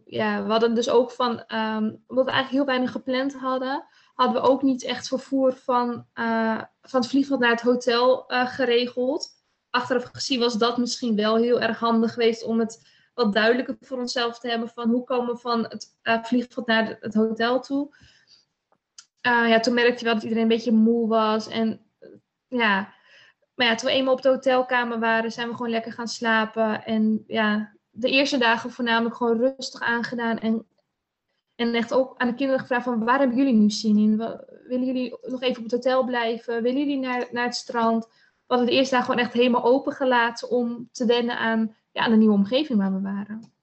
Ja, we hadden dus ook van, um, omdat we eigenlijk heel weinig gepland hadden, hadden we ook niet echt vervoer van, uh, van het vliegveld naar het hotel geregeld. Achteraf gezien was dat misschien wel heel erg handig geweest om het wat duidelijker voor onszelf te hebben van hoe komen we van het uh, vliegveld naar het hotel toe. Uh, ja, toen merkte je wel dat iedereen een beetje moe was. En ja, maar ja, toen we eenmaal op de hotelkamer waren, zijn we gewoon lekker gaan slapen. En ja, de eerste dagen voornamelijk gewoon rustig aangedaan. En, en echt ook aan de kinderen gevraagd van waar hebben jullie nu zin in? Willen jullie nog even op het hotel blijven? Willen jullie naar, naar het strand? We hadden de eerste dagen gewoon echt helemaal opengelaten om te wennen aan, ja, de nieuwe omgeving waar we waren.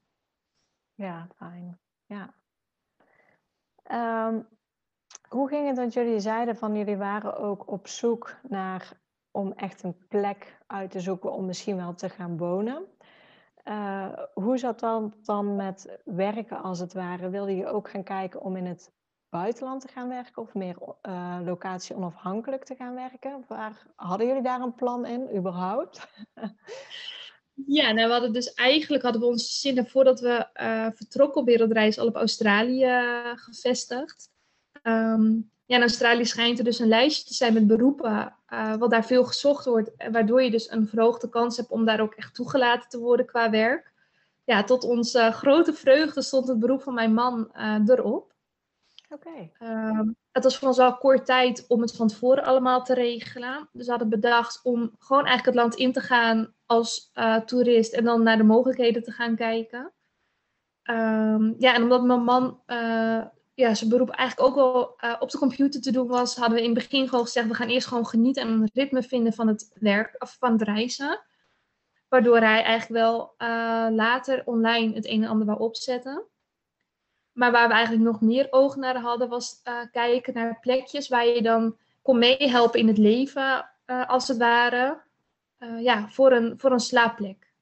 Ja, fijn. Ja. Ehm, hoe ging het dat jullie zeiden van jullie waren ook op zoek naar om echt een plek uit te zoeken om misschien wel te gaan wonen? Uh, hoe zat dat dan met werken als het ware? Wilde je ook gaan kijken om in het buitenland te gaan werken of meer uh, locatie onafhankelijk te gaan werken? Waar, hadden jullie daar een plan in, überhaupt? Ja, nou, we hadden dus eigenlijk hadden we ons zinnen voordat we uh, vertrokken op wereldreis al op Australië uh, gevestigd. Um, ja, in Australië schijnt er dus een lijstje te zijn met beroepen, uh, wat daar veel gezocht wordt, waardoor je dus een verhoogde kans hebt om daar ook echt toegelaten te worden qua werk. Ja, tot onze grote vreugde stond het beroep van mijn man erop. Ehm, het was voor ons wel kort tijd om het van tevoren allemaal te regelen. Dus we hadden bedacht om gewoon eigenlijk het land in te gaan als uh, toerist en dan naar de mogelijkheden te gaan kijken. Um, ja, en omdat mijn man uh, ja, zijn beroep eigenlijk ook wel uh, op de computer te doen was, hadden we in het begin gewoon gezegd: we gaan eerst gewoon genieten en een ritme vinden van het werk of van het reizen. Waardoor hij eigenlijk wel later online het een en ander wou opzetten. Maar waar we eigenlijk nog meer oog naar hadden, was uh, kijken naar plekjes waar je dan kon meehelpen in het leven, uh, als het ware. Uh, ja, voor een, voor een slaapplek.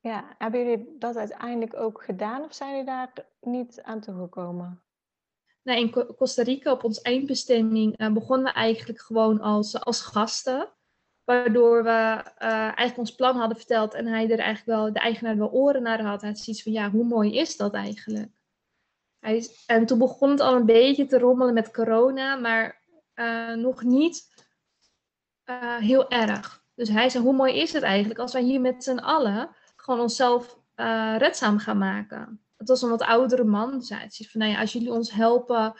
Ja, hebben jullie dat uiteindelijk ook gedaan of zijn jullie daar niet aan toegekomen? Nee, in Costa Rica op ons eindbestemming begonnen we eigenlijk gewoon als, als gasten. Waardoor we eigenlijk ons plan hadden verteld en hij er eigenlijk wel, de eigenaar wel oren naar had. Hij had zoiets van, ja, hoe mooi is dat eigenlijk? Hij en toen begon het al een beetje te rommelen met corona, maar uh, nog niet uh, heel erg. Dus hij zei, hoe mooi is het eigenlijk als wij hier met z'n allen gewoon onszelf uh, redzaam gaan maken. Het was een wat oudere man, zei het van, nou ja, als jullie ons helpen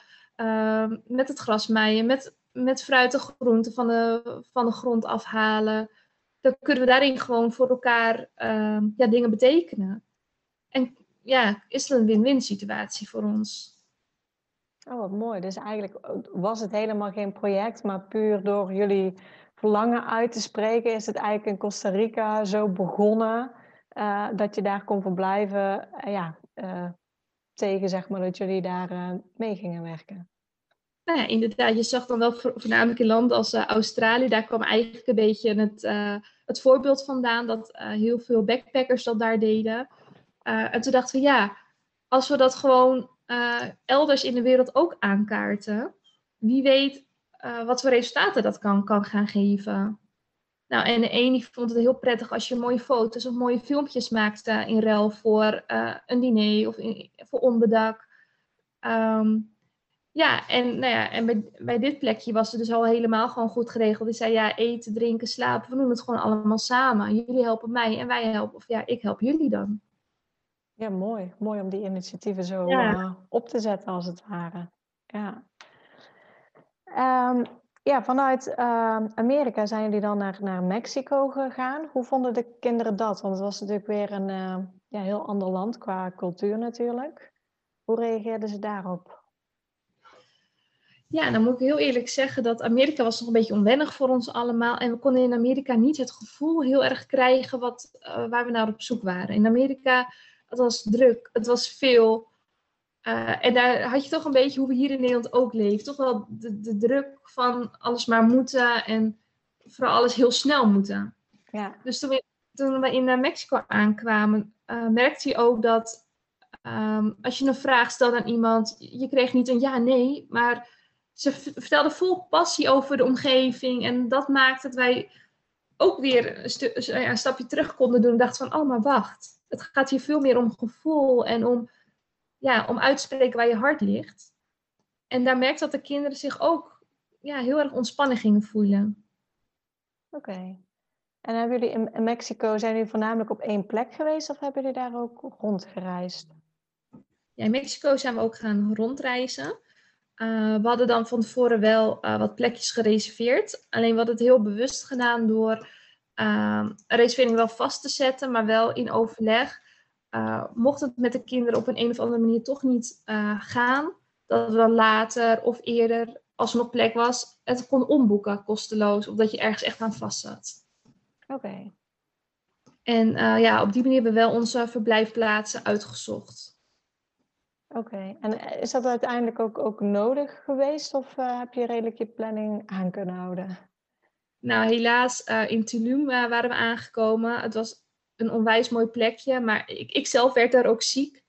met het grasmaaien, met, met fruit en groenten van de, van de grond afhalen, dan kunnen we daarin gewoon voor elkaar ja, dingen betekenen. En ja, is het een win-win situatie voor ons. Oh, wat mooi. Dus eigenlijk was het helemaal geen project, maar puur door jullie verlangen uit te spreken, is het eigenlijk in Costa Rica zo begonnen uh, dat je daar kon verblijven. Uh, ja, uh, tegen zeg maar dat jullie daar mee gingen werken. Nou ja, inderdaad. Je zag dan wel voornamelijk in landen als Australië, daar kwam eigenlijk een beetje het, het voorbeeld vandaan dat heel veel backpackers dat daar deden. Uh, en toen dachten we, ja, als we dat gewoon uh, elders in de wereld ook aankaarten, wie weet uh, wat voor resultaten dat kan, kan gaan geven. Nou, en de ene vond het heel prettig als je mooie foto's of mooie filmpjes maakte in ruil voor een diner of voor onbedak. Um, ja, en, nou ja, en bij, bij dit plekje was het dus al helemaal gewoon goed geregeld. Die zei, ja, eten, drinken, slapen, we doen het gewoon allemaal samen. Jullie helpen mij en wij helpen, of ja, ik help jullie dan. Ja, mooi. Mooi om die initiatieven zo ja. uh, op te zetten, als het ware. Ja, um, ja vanuit uh, Amerika zijn jullie dan naar, naar Mexico gegaan. Hoe vonden de kinderen dat? Want het was natuurlijk weer een uh, ja, heel ander land qua cultuur natuurlijk. Hoe reageerden ze daarop? Ja, dan moet ik heel eerlijk zeggen dat Amerika was nog een beetje onwennig voor ons allemaal. En we konden in Amerika niet het gevoel heel erg krijgen wat, waar we naar op zoek waren. In Amerika het was druk, het was veel. Uh, en daar had je toch een beetje hoe we hier in Nederland ook leven. Toch wel de, de druk van alles maar moeten en vooral alles heel snel moeten. Ja. Dus toen we, toen we in Mexico aankwamen, uh, merkte je ook dat um, als je een vraag stelde aan iemand, je kreeg niet een ja, nee, maar ze vertelde vol passie over de omgeving. En dat maakte dat wij ook weer een, een stapje terug konden doen en dachten van, oh maar wacht het gaat hier veel meer om gevoel en om, ja, om uit te spreken waar je hart ligt. En daar merkt dat de kinderen zich ook ja, heel erg ontspannen gingen voelen. Oké. En hebben jullie in Mexico, zijn jullie voornamelijk op één plek geweest of hebben jullie daar ook rondgereisd? Ja, in Mexico zijn we ook gaan rondreizen. Uh, we hadden dan van tevoren wel uh, wat plekjes gereserveerd. Alleen we hadden het heel bewust gedaan door uh, een reservering wel vast te zetten, maar wel in overleg mocht het met de kinderen op een, een of andere manier toch niet gaan, dat we dan later of eerder, als er nog plek was, het kon omboeken kosteloos, of dat je ergens echt aan vast zat. Oké. En ja, op die manier hebben we wel onze verblijfplaatsen uitgezocht. Oké, en eh, is dat uiteindelijk ook, ook nodig geweest of heb je redelijk je planning aan kunnen houden? Nou, helaas, uh, in Tulum waren we aangekomen. Het was een onwijs mooi plekje, maar ik, ik zelf werd daar ook ziek.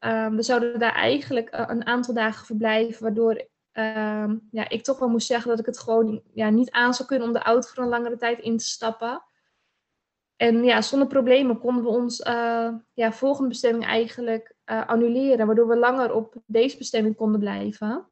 Um, we zouden daar eigenlijk een aantal dagen verblijven, waardoor um, ja, ik toch wel moest zeggen dat ik het gewoon ja, niet aan zou kunnen om de auto voor een langere tijd in te stappen. En ja, zonder problemen konden we ons ja, volgende bestemming eigenlijk annuleren, waardoor we langer op deze bestemming konden blijven.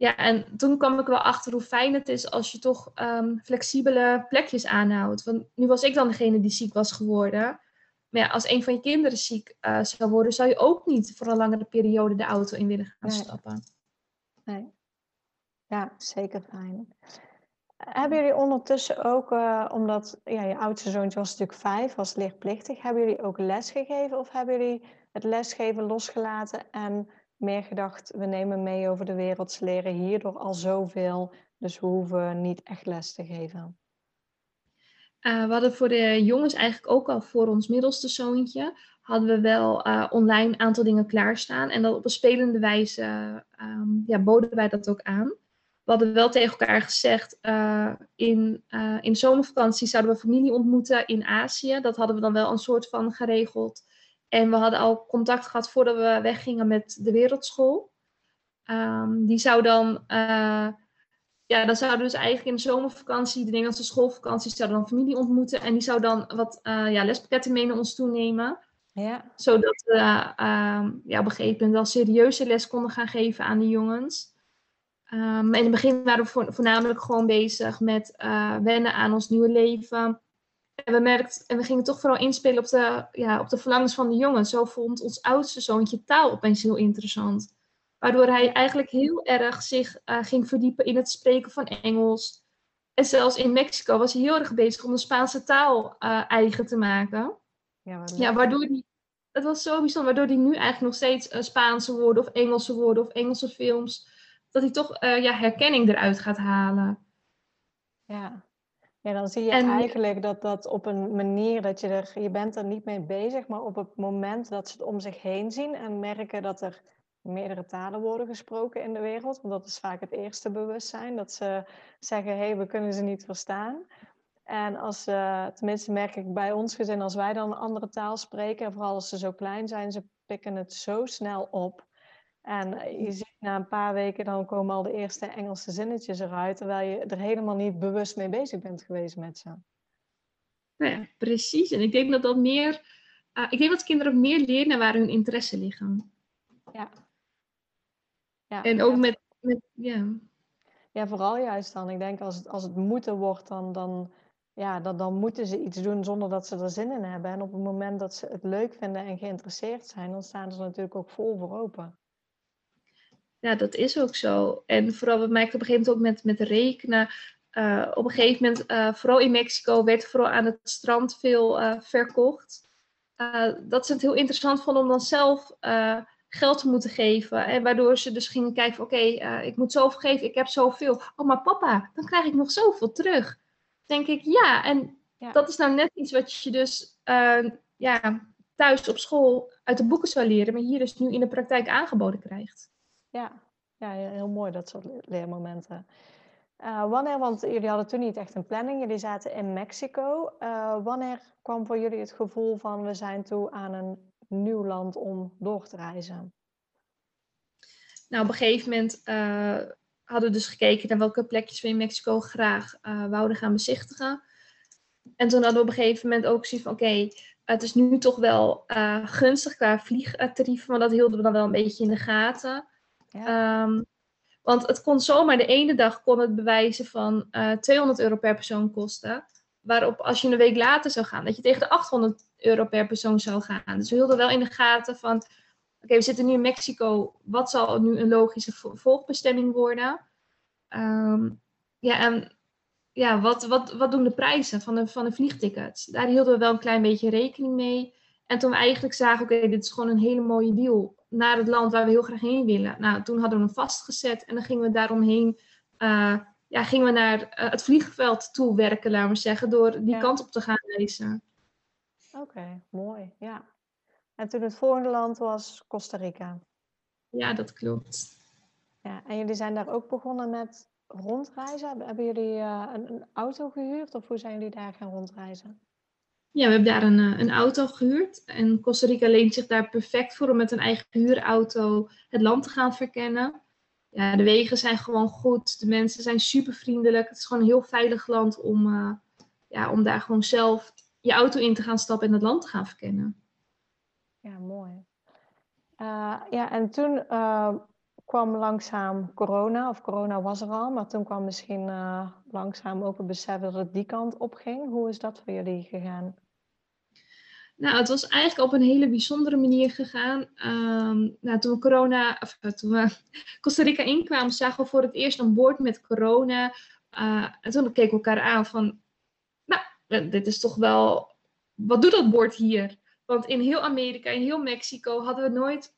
Ja, en toen kwam ik wel achter hoe fijn het is als je toch um, flexibele plekjes aanhoudt. Want nu was ik dan degene die ziek was geworden. Maar ja, als een van je kinderen ziek uh, zou worden, zou je ook niet voor een langere periode de auto in willen gaan stappen. Nee. Ja, zeker fijn. Hebben jullie ondertussen ook, uh, omdat ja, je oudste zoontje was natuurlijk vijf, was lichtplichtig, hebben jullie ook les gegeven of hebben jullie het lesgeven losgelaten en meer gedacht, we nemen mee over de wereld, ze leren hierdoor al zoveel, dus we hoeven niet echt les te geven. Uh, we hadden voor de jongens eigenlijk ook al voor ons middelste zoontje, hadden we wel uh, online een aantal dingen klaarstaan. En dat op een spelende wijze um, ja, boden wij dat ook aan. We hadden wel tegen elkaar gezegd, uh, in, in zomervakantie zouden we familie ontmoeten in Azië. Dat hadden we dan wel een soort van geregeld. En we hadden al contact gehad voordat we weggingen met de wereldschool. Um, die zou dan, uh, ja, dan zouden we dus eigenlijk in de zomervakantie, de Nederlandse schoolvakantie, zouden dan familie ontmoeten. En die zou dan wat uh, ja, lespakketten mee naar ons toenemen. Ja. Zodat we uh, ja, op een gegeven moment wel serieuze les konden gaan geven aan de jongens. Um, in het begin waren we voornamelijk gewoon bezig met wennen aan ons nieuwe leven. En we, merkten, en we gingen toch vooral inspelen op de, ja, op de verlangens van de jongen. Zo vond ons oudste zoontje taal opeens heel interessant. Waardoor hij eigenlijk heel erg zich uh, ging verdiepen in het spreken van Engels. En zelfs in Mexico was hij heel erg bezig om de Spaanse taal uh, eigen te maken. Ja, ja waardoor hij, het was zo bijzonder, waardoor hij nu eigenlijk nog steeds uh, Spaanse woorden of Engelse woorden of Engelse films, dat hij toch ja, herkenning eruit gaat halen. Ja, ja, dan zie je eigenlijk dat dat op een manier dat je er, je bent er niet mee bezig, maar op het moment dat ze het om zich heen zien en merken dat er meerdere talen worden gesproken in de wereld, want dat is vaak het eerste bewustzijn, dat ze zeggen, hé, hey, we kunnen ze niet verstaan. En als, uh, tenminste merk ik bij ons gezin, als wij dan een andere taal spreken, en vooral als ze zo klein zijn, ze pikken het zo snel op. En eh, je ziet na een paar weken dan komen al de eerste Engelse zinnetjes eruit, terwijl je er helemaal niet bewust mee bezig bent geweest met ze. Nou ja, precies. En ik denk dat dat meer, uh, ik denk dat kinderen ook meer leren waar hun interesse liggen. Ja. ja en ook met, met, ja. Ja, vooral juist dan. Ik denk als het, als het moeten wordt, dan, dan, ja, dan, dan moeten ze iets doen zonder dat ze er zin in hebben. En op het moment dat ze het leuk vinden en geïnteresseerd zijn, dan staan ze er natuurlijk ook vol voor open. Ja, dat is ook zo. En vooral, we merkten op een gegeven moment ook met, met rekenen. Uh, op een gegeven moment, uh, vooral in Mexico, werd vooral aan het strand veel uh, verkocht. dat ze het heel interessant vonden om dan zelf geld te moeten geven. En waardoor ze dus gingen kijken, oké, okay, ik moet zoveel geven, ik heb zoveel. Oh, maar papa, dan krijg ik nog zoveel terug. denk ik, ja. En ja. dat is nou net iets wat je dus ja, thuis op school uit de boeken zou leren, maar hier dus nu in de praktijk aangeboden krijgt. Ja, ja heel mooi dat soort leermomenten. Uh, wanneer, want jullie hadden toen niet echt een planning, jullie zaten in Mexico. Uh, wanneer kwam voor jullie het gevoel van we zijn toe aan een nieuw land om door te reizen? Nou, op een gegeven moment uh, hadden we dus gekeken naar welke plekjes we in Mexico graag wouden gaan bezichtigen. En toen hadden we op een gegeven moment ook zoiets van oké, het is nu toch wel gunstig qua vliegtarieven, maar dat hielden we dan wel een beetje in de gaten. Um, want het kon zomaar de ene dag kon het bewijzen van uh, eh, 200 euro per persoon kosten. Waarop als je een week later zou gaan, dat je tegen de 800 euro per persoon zou gaan. Dus we hielden wel in de gaten van, oké, we zitten nu in Mexico. Wat zal nu een logische volgbestemming worden? Um, ja, en ja, wat, wat, wat doen de prijzen van de, van de vliegtickets? Daar hielden we wel een klein beetje rekening mee. En toen we eigenlijk zagen, oké, dit is gewoon een hele mooie deal naar het land waar we heel graag heen willen. Nou, toen hadden we hem vastgezet en dan gingen we daaromheen, uh, ja, gingen we naar uh, het vliegveld toe werken, laten we zeggen, door die Ja. kant op te gaan reizen. Oké, mooi. Ja. En toen het volgende land was Costa Rica. Ja, dat klopt. Ja, en jullie zijn daar ook begonnen met rondreizen. Hebben- Hebben jullie eh, een, een auto gehuurd of hoe zijn jullie daar gaan rondreizen? Ja, we hebben daar een, eh, een auto gehuurd. En Costa Rica leent zich daar perfect voor om met een eigen huurauto het land te gaan verkennen. Ja, de wegen zijn gewoon goed. De mensen zijn super vriendelijk. Het is gewoon een heel veilig land om, eh, ja, om daar gewoon zelf je auto in te gaan stappen en het land te gaan verkennen. Ja, mooi. Eh, ja, en toen kwam langzaam corona, of corona was er al, maar toen kwam misschien langzaam ook het besef dat het die kant op ging. Hoe is dat voor jullie gegaan? Nou, het was eigenlijk op een hele bijzondere manier gegaan. Ehm, nou, toen we corona, of eh, toen we Costa Rica inkwamen, zagen we voor het eerst een bord met corona. Eh, en toen keken we elkaar aan van, nou, eh, dit is toch wel, wat doet dat bord hier? Want in heel Amerika, in heel Mexico hadden we nooit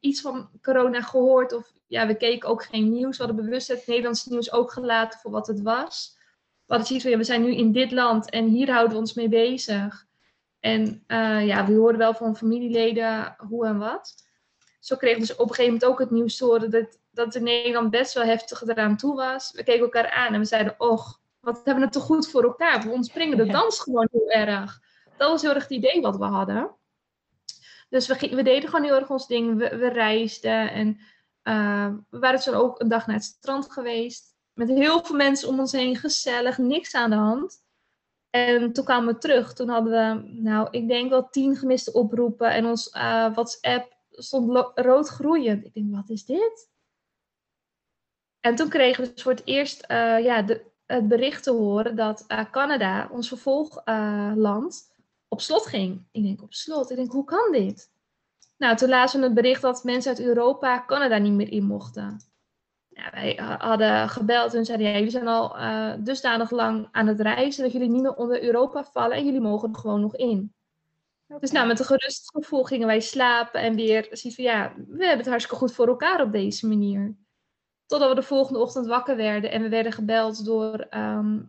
iets van corona gehoord. Of ja, we keken ook geen nieuws. We hadden bewust het Nederlands nieuws ook gelaten voor wat het was. We hadden zoiets van, ja, we zijn nu in dit land en hier houden we ons mee bezig. En eh, ja, we hoorden wel van familieleden hoe en wat. Zo kregen we dus op een gegeven moment ook het nieuws te horen dat, dat in Nederland best wel heftig eraan toe was. We keken elkaar aan en we zeiden, och, wat hebben we het toch goed voor elkaar. We ontspringen de dans gewoon heel erg. Dat was heel erg het idee wat we hadden. Dus we, deden gewoon heel erg ons ding. We, we reisden en eh, we waren toen ook een dag naar het strand geweest. Met heel veel mensen om ons heen, gezellig, niks aan de hand. En toen kwamen we terug. Toen hadden we, nou, ik denk wel tien gemiste oproepen. En ons eh, WhatsApp stond rood groeiend. Ik denk, wat is dit? En toen kregen we dus voor het eerst eh, ja, de, het bericht te horen dat eh, Canada, ons vervolgland, op slot ging. Ik denk, op slot? Ik denk, hoe kan dit? Nou, toen lazen we het bericht dat mensen uit Europa Canada niet meer in mochten. Ja, wij ha- hadden gebeld en zeiden, ja, jullie zijn al eh, dusdanig lang aan het reizen dat jullie niet meer onder Europa vallen en jullie mogen er gewoon nog in. Dus nou, met een gerust gevoel gingen wij slapen en weer zoiets van, ja, we hebben het hartstikke goed voor elkaar op deze manier. Totdat we de volgende ochtend wakker werden en we werden gebeld door ehm,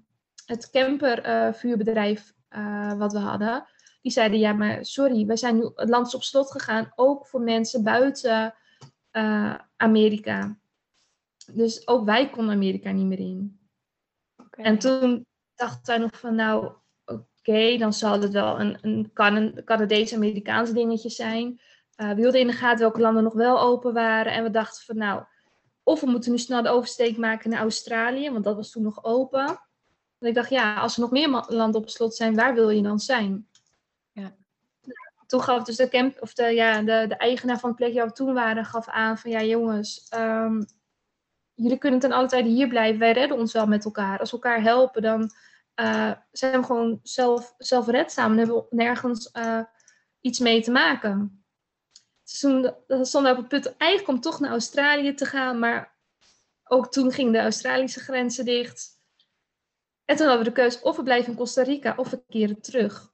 het campervuurbedrijf eh, wat we hadden. Die zeiden, ja, maar sorry, wij zijn nu het land is op slot gegaan, ook voor mensen buiten eh, Amerika. Dus ook wij konden Amerika niet meer in. En toen dacht wij nog van, nou, oké, dan zal het wel een, een Can- Canadees-Amerikaans dingetje zijn. Eh, we hielden in de gaten welke landen nog wel open waren. En we dachten van, nou, of we moeten nu snel de oversteek maken naar Australië, want dat was toen nog open. En ik dacht, ja, als er nog meer landen op slot zijn, waar wil je dan zijn? Ja. Toen gaf dus de, camp, of de, ja, de, de eigenaar van het plekje waar we toen waren, gaf aan van, ja jongens, ehm, jullie kunnen ten alle tijde hier blijven. Wij redden ons wel met elkaar. Als we elkaar helpen, dan eh, zijn we gewoon zelf, zelfredzaam en hebben we nergens eh, iets mee te maken. Dus toen we op het punt eigenlijk om toch naar Australië te gaan, maar ook toen gingen de Australische grenzen dicht. En toen hadden we de keuze of we blijven in Costa Rica of we keren terug.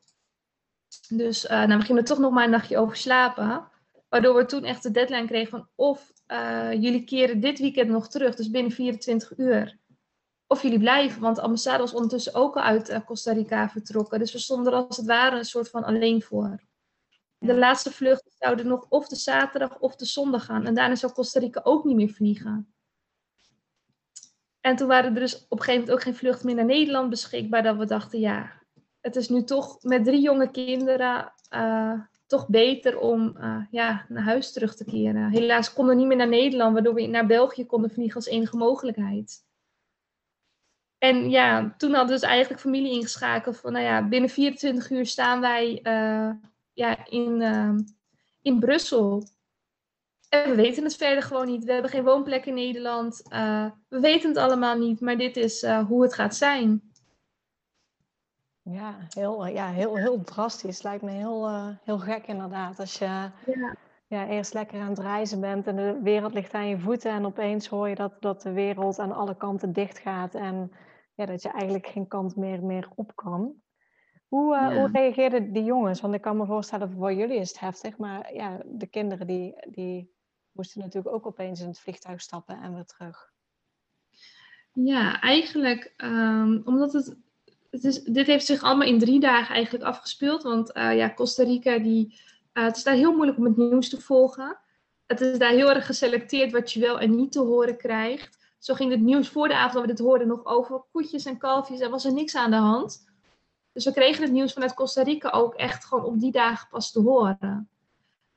Dus eh, nou, we gingen er toch nog maar een nachtje over slapen. Waardoor we toen echt de deadline kregen van of eh, jullie keren dit weekend nog terug, dus binnen 24 uur. Of jullie blijven, want de ambassade was ondertussen ook al uit eh, Costa Rica vertrokken. Dus we stonden er als het ware een soort van alleen voor. De laatste vlucht zouden nog of de zaterdag of de zondag gaan. En daarna zou Costa Rica ook niet meer vliegen. En toen waren er dus op een gegeven moment ook geen vlucht meer naar Nederland beschikbaar. Dat we dachten, ja, het is nu toch met drie jonge kinderen eh, toch beter om eh, ja, naar huis terug te keren. Helaas konden we niet meer naar Nederland, waardoor we naar België konden vliegen als enige mogelijkheid. En ja, toen hadden we dus eigenlijk familie ingeschakeld van, nou ja, binnen 24 uur staan wij eh, ja, in, eh, in Brussel. En we weten het verder gewoon niet. We hebben geen woonplek in Nederland. Eh, we weten het allemaal niet, maar dit is hoe het gaat zijn. Ja, heel, ja heel, heel drastisch. Lijkt me heel, eh, heel gek inderdaad. Als je Ja. ja, eerst lekker aan het reizen bent en de wereld ligt aan je voeten en opeens hoor je dat, dat de wereld aan alle kanten dicht gaat en ja, dat je eigenlijk geen kant meer, meer op kan. Hoe, uh, hoe reageerden die jongens? Want ik kan me voorstellen, voor jullie is het heftig, maar ja, de kinderen die, die moesten natuurlijk ook opeens in het vliegtuig stappen en weer terug. Ja, eigenlijk um, omdat het, dit heeft zich allemaal in drie dagen eigenlijk afgespeeld. Want uh, ja, Costa Rica, die, uh, het is daar heel moeilijk om het nieuws te volgen. Het is daar heel erg geselecteerd wat je wel en niet te horen krijgt. Zo ging het nieuws voor de avond dat we dit hoorden nog over koetjes en kalfjes. Er was er niks aan de hand. Dus we kregen het nieuws vanuit Costa Rica ook echt gewoon op die dagen pas te horen.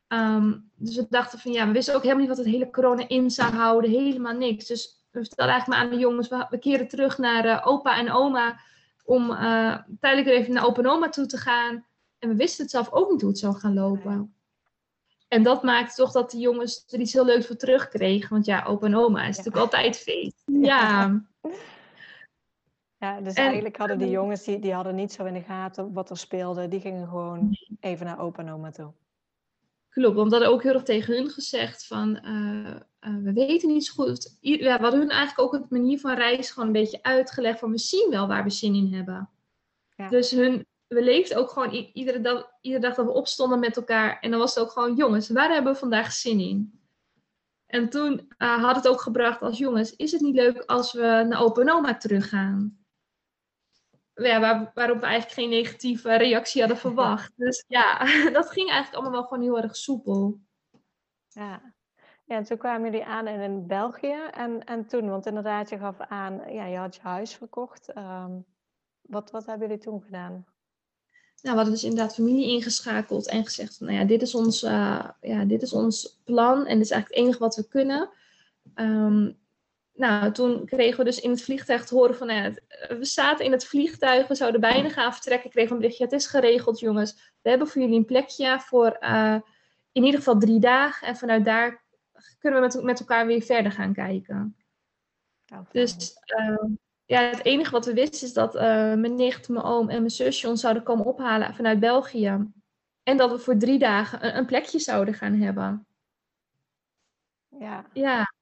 Um, dus we dachten van ja, we wisten ook helemaal niet wat het hele corona in zou houden. Helemaal niks. Dus we vertelden eigenlijk maar aan de jongens, we, keren terug naar uh, opa en oma. Om uh, tijdelijk weer even naar opa en oma toe te gaan. En we wisten het zelf ook niet hoe het zou gaan lopen. En dat maakte toch dat de jongens er iets heel leuks voor terugkregen. Want ja, opa en oma is ja. natuurlijk altijd feest. Ja. Ja, dus en, eigenlijk hadden die jongens, die, die hadden niet zo in de gaten wat er speelde. Die gingen gewoon even naar opa en oma toe. Klopt, want we hadden ook heel erg tegen hun gezegd van, uh, uh, we weten niet zo goed. Ja, we hadden hun eigenlijk ook het manier van reizen gewoon een beetje uitgelegd van, we zien wel waar we zin in hebben. Ja. Dus hun, we leefden ook gewoon iedere dag, iedere dag dat we opstonden met elkaar. En dan was het ook gewoon, jongens, waar hebben we vandaag zin in? En toen uh, had het ook gebracht als jongens, is het niet leuk als we naar Open Oma teruggaan? Ja, waar, waarop we eigenlijk geen negatieve reactie hadden verwacht. Dus ja, dat ging eigenlijk allemaal wel gewoon heel erg soepel. Ja, ja en toen kwamen jullie aan in België. En, en toen, want inderdaad, je gaf aan, ja, je had je huis verkocht. Um, wat, wat hebben jullie toen gedaan? nou, we hadden dus inderdaad familie ingeschakeld en gezegd van, nou ja, dit is ons, uh, ja, dit is ons plan en dit is eigenlijk het enige wat we kunnen. Um, nou, toen kregen we dus in het vliegtuig te horen van, nou ja, we zaten in het vliegtuig, we zouden bijna gaan vertrekken. Ik kreeg een berichtje, het is geregeld jongens, we hebben voor jullie een plekje voor uh, in ieder geval drie dagen. En vanuit daar kunnen we met, met elkaar weer verder gaan kijken. Oh, dus uh, ja, het enige wat we wisten is dat uh, mijn nicht, mijn oom en mijn zusje ons zouden komen ophalen vanuit België. En dat we voor drie dagen een, een plekje zouden gaan hebben. Ja. ja.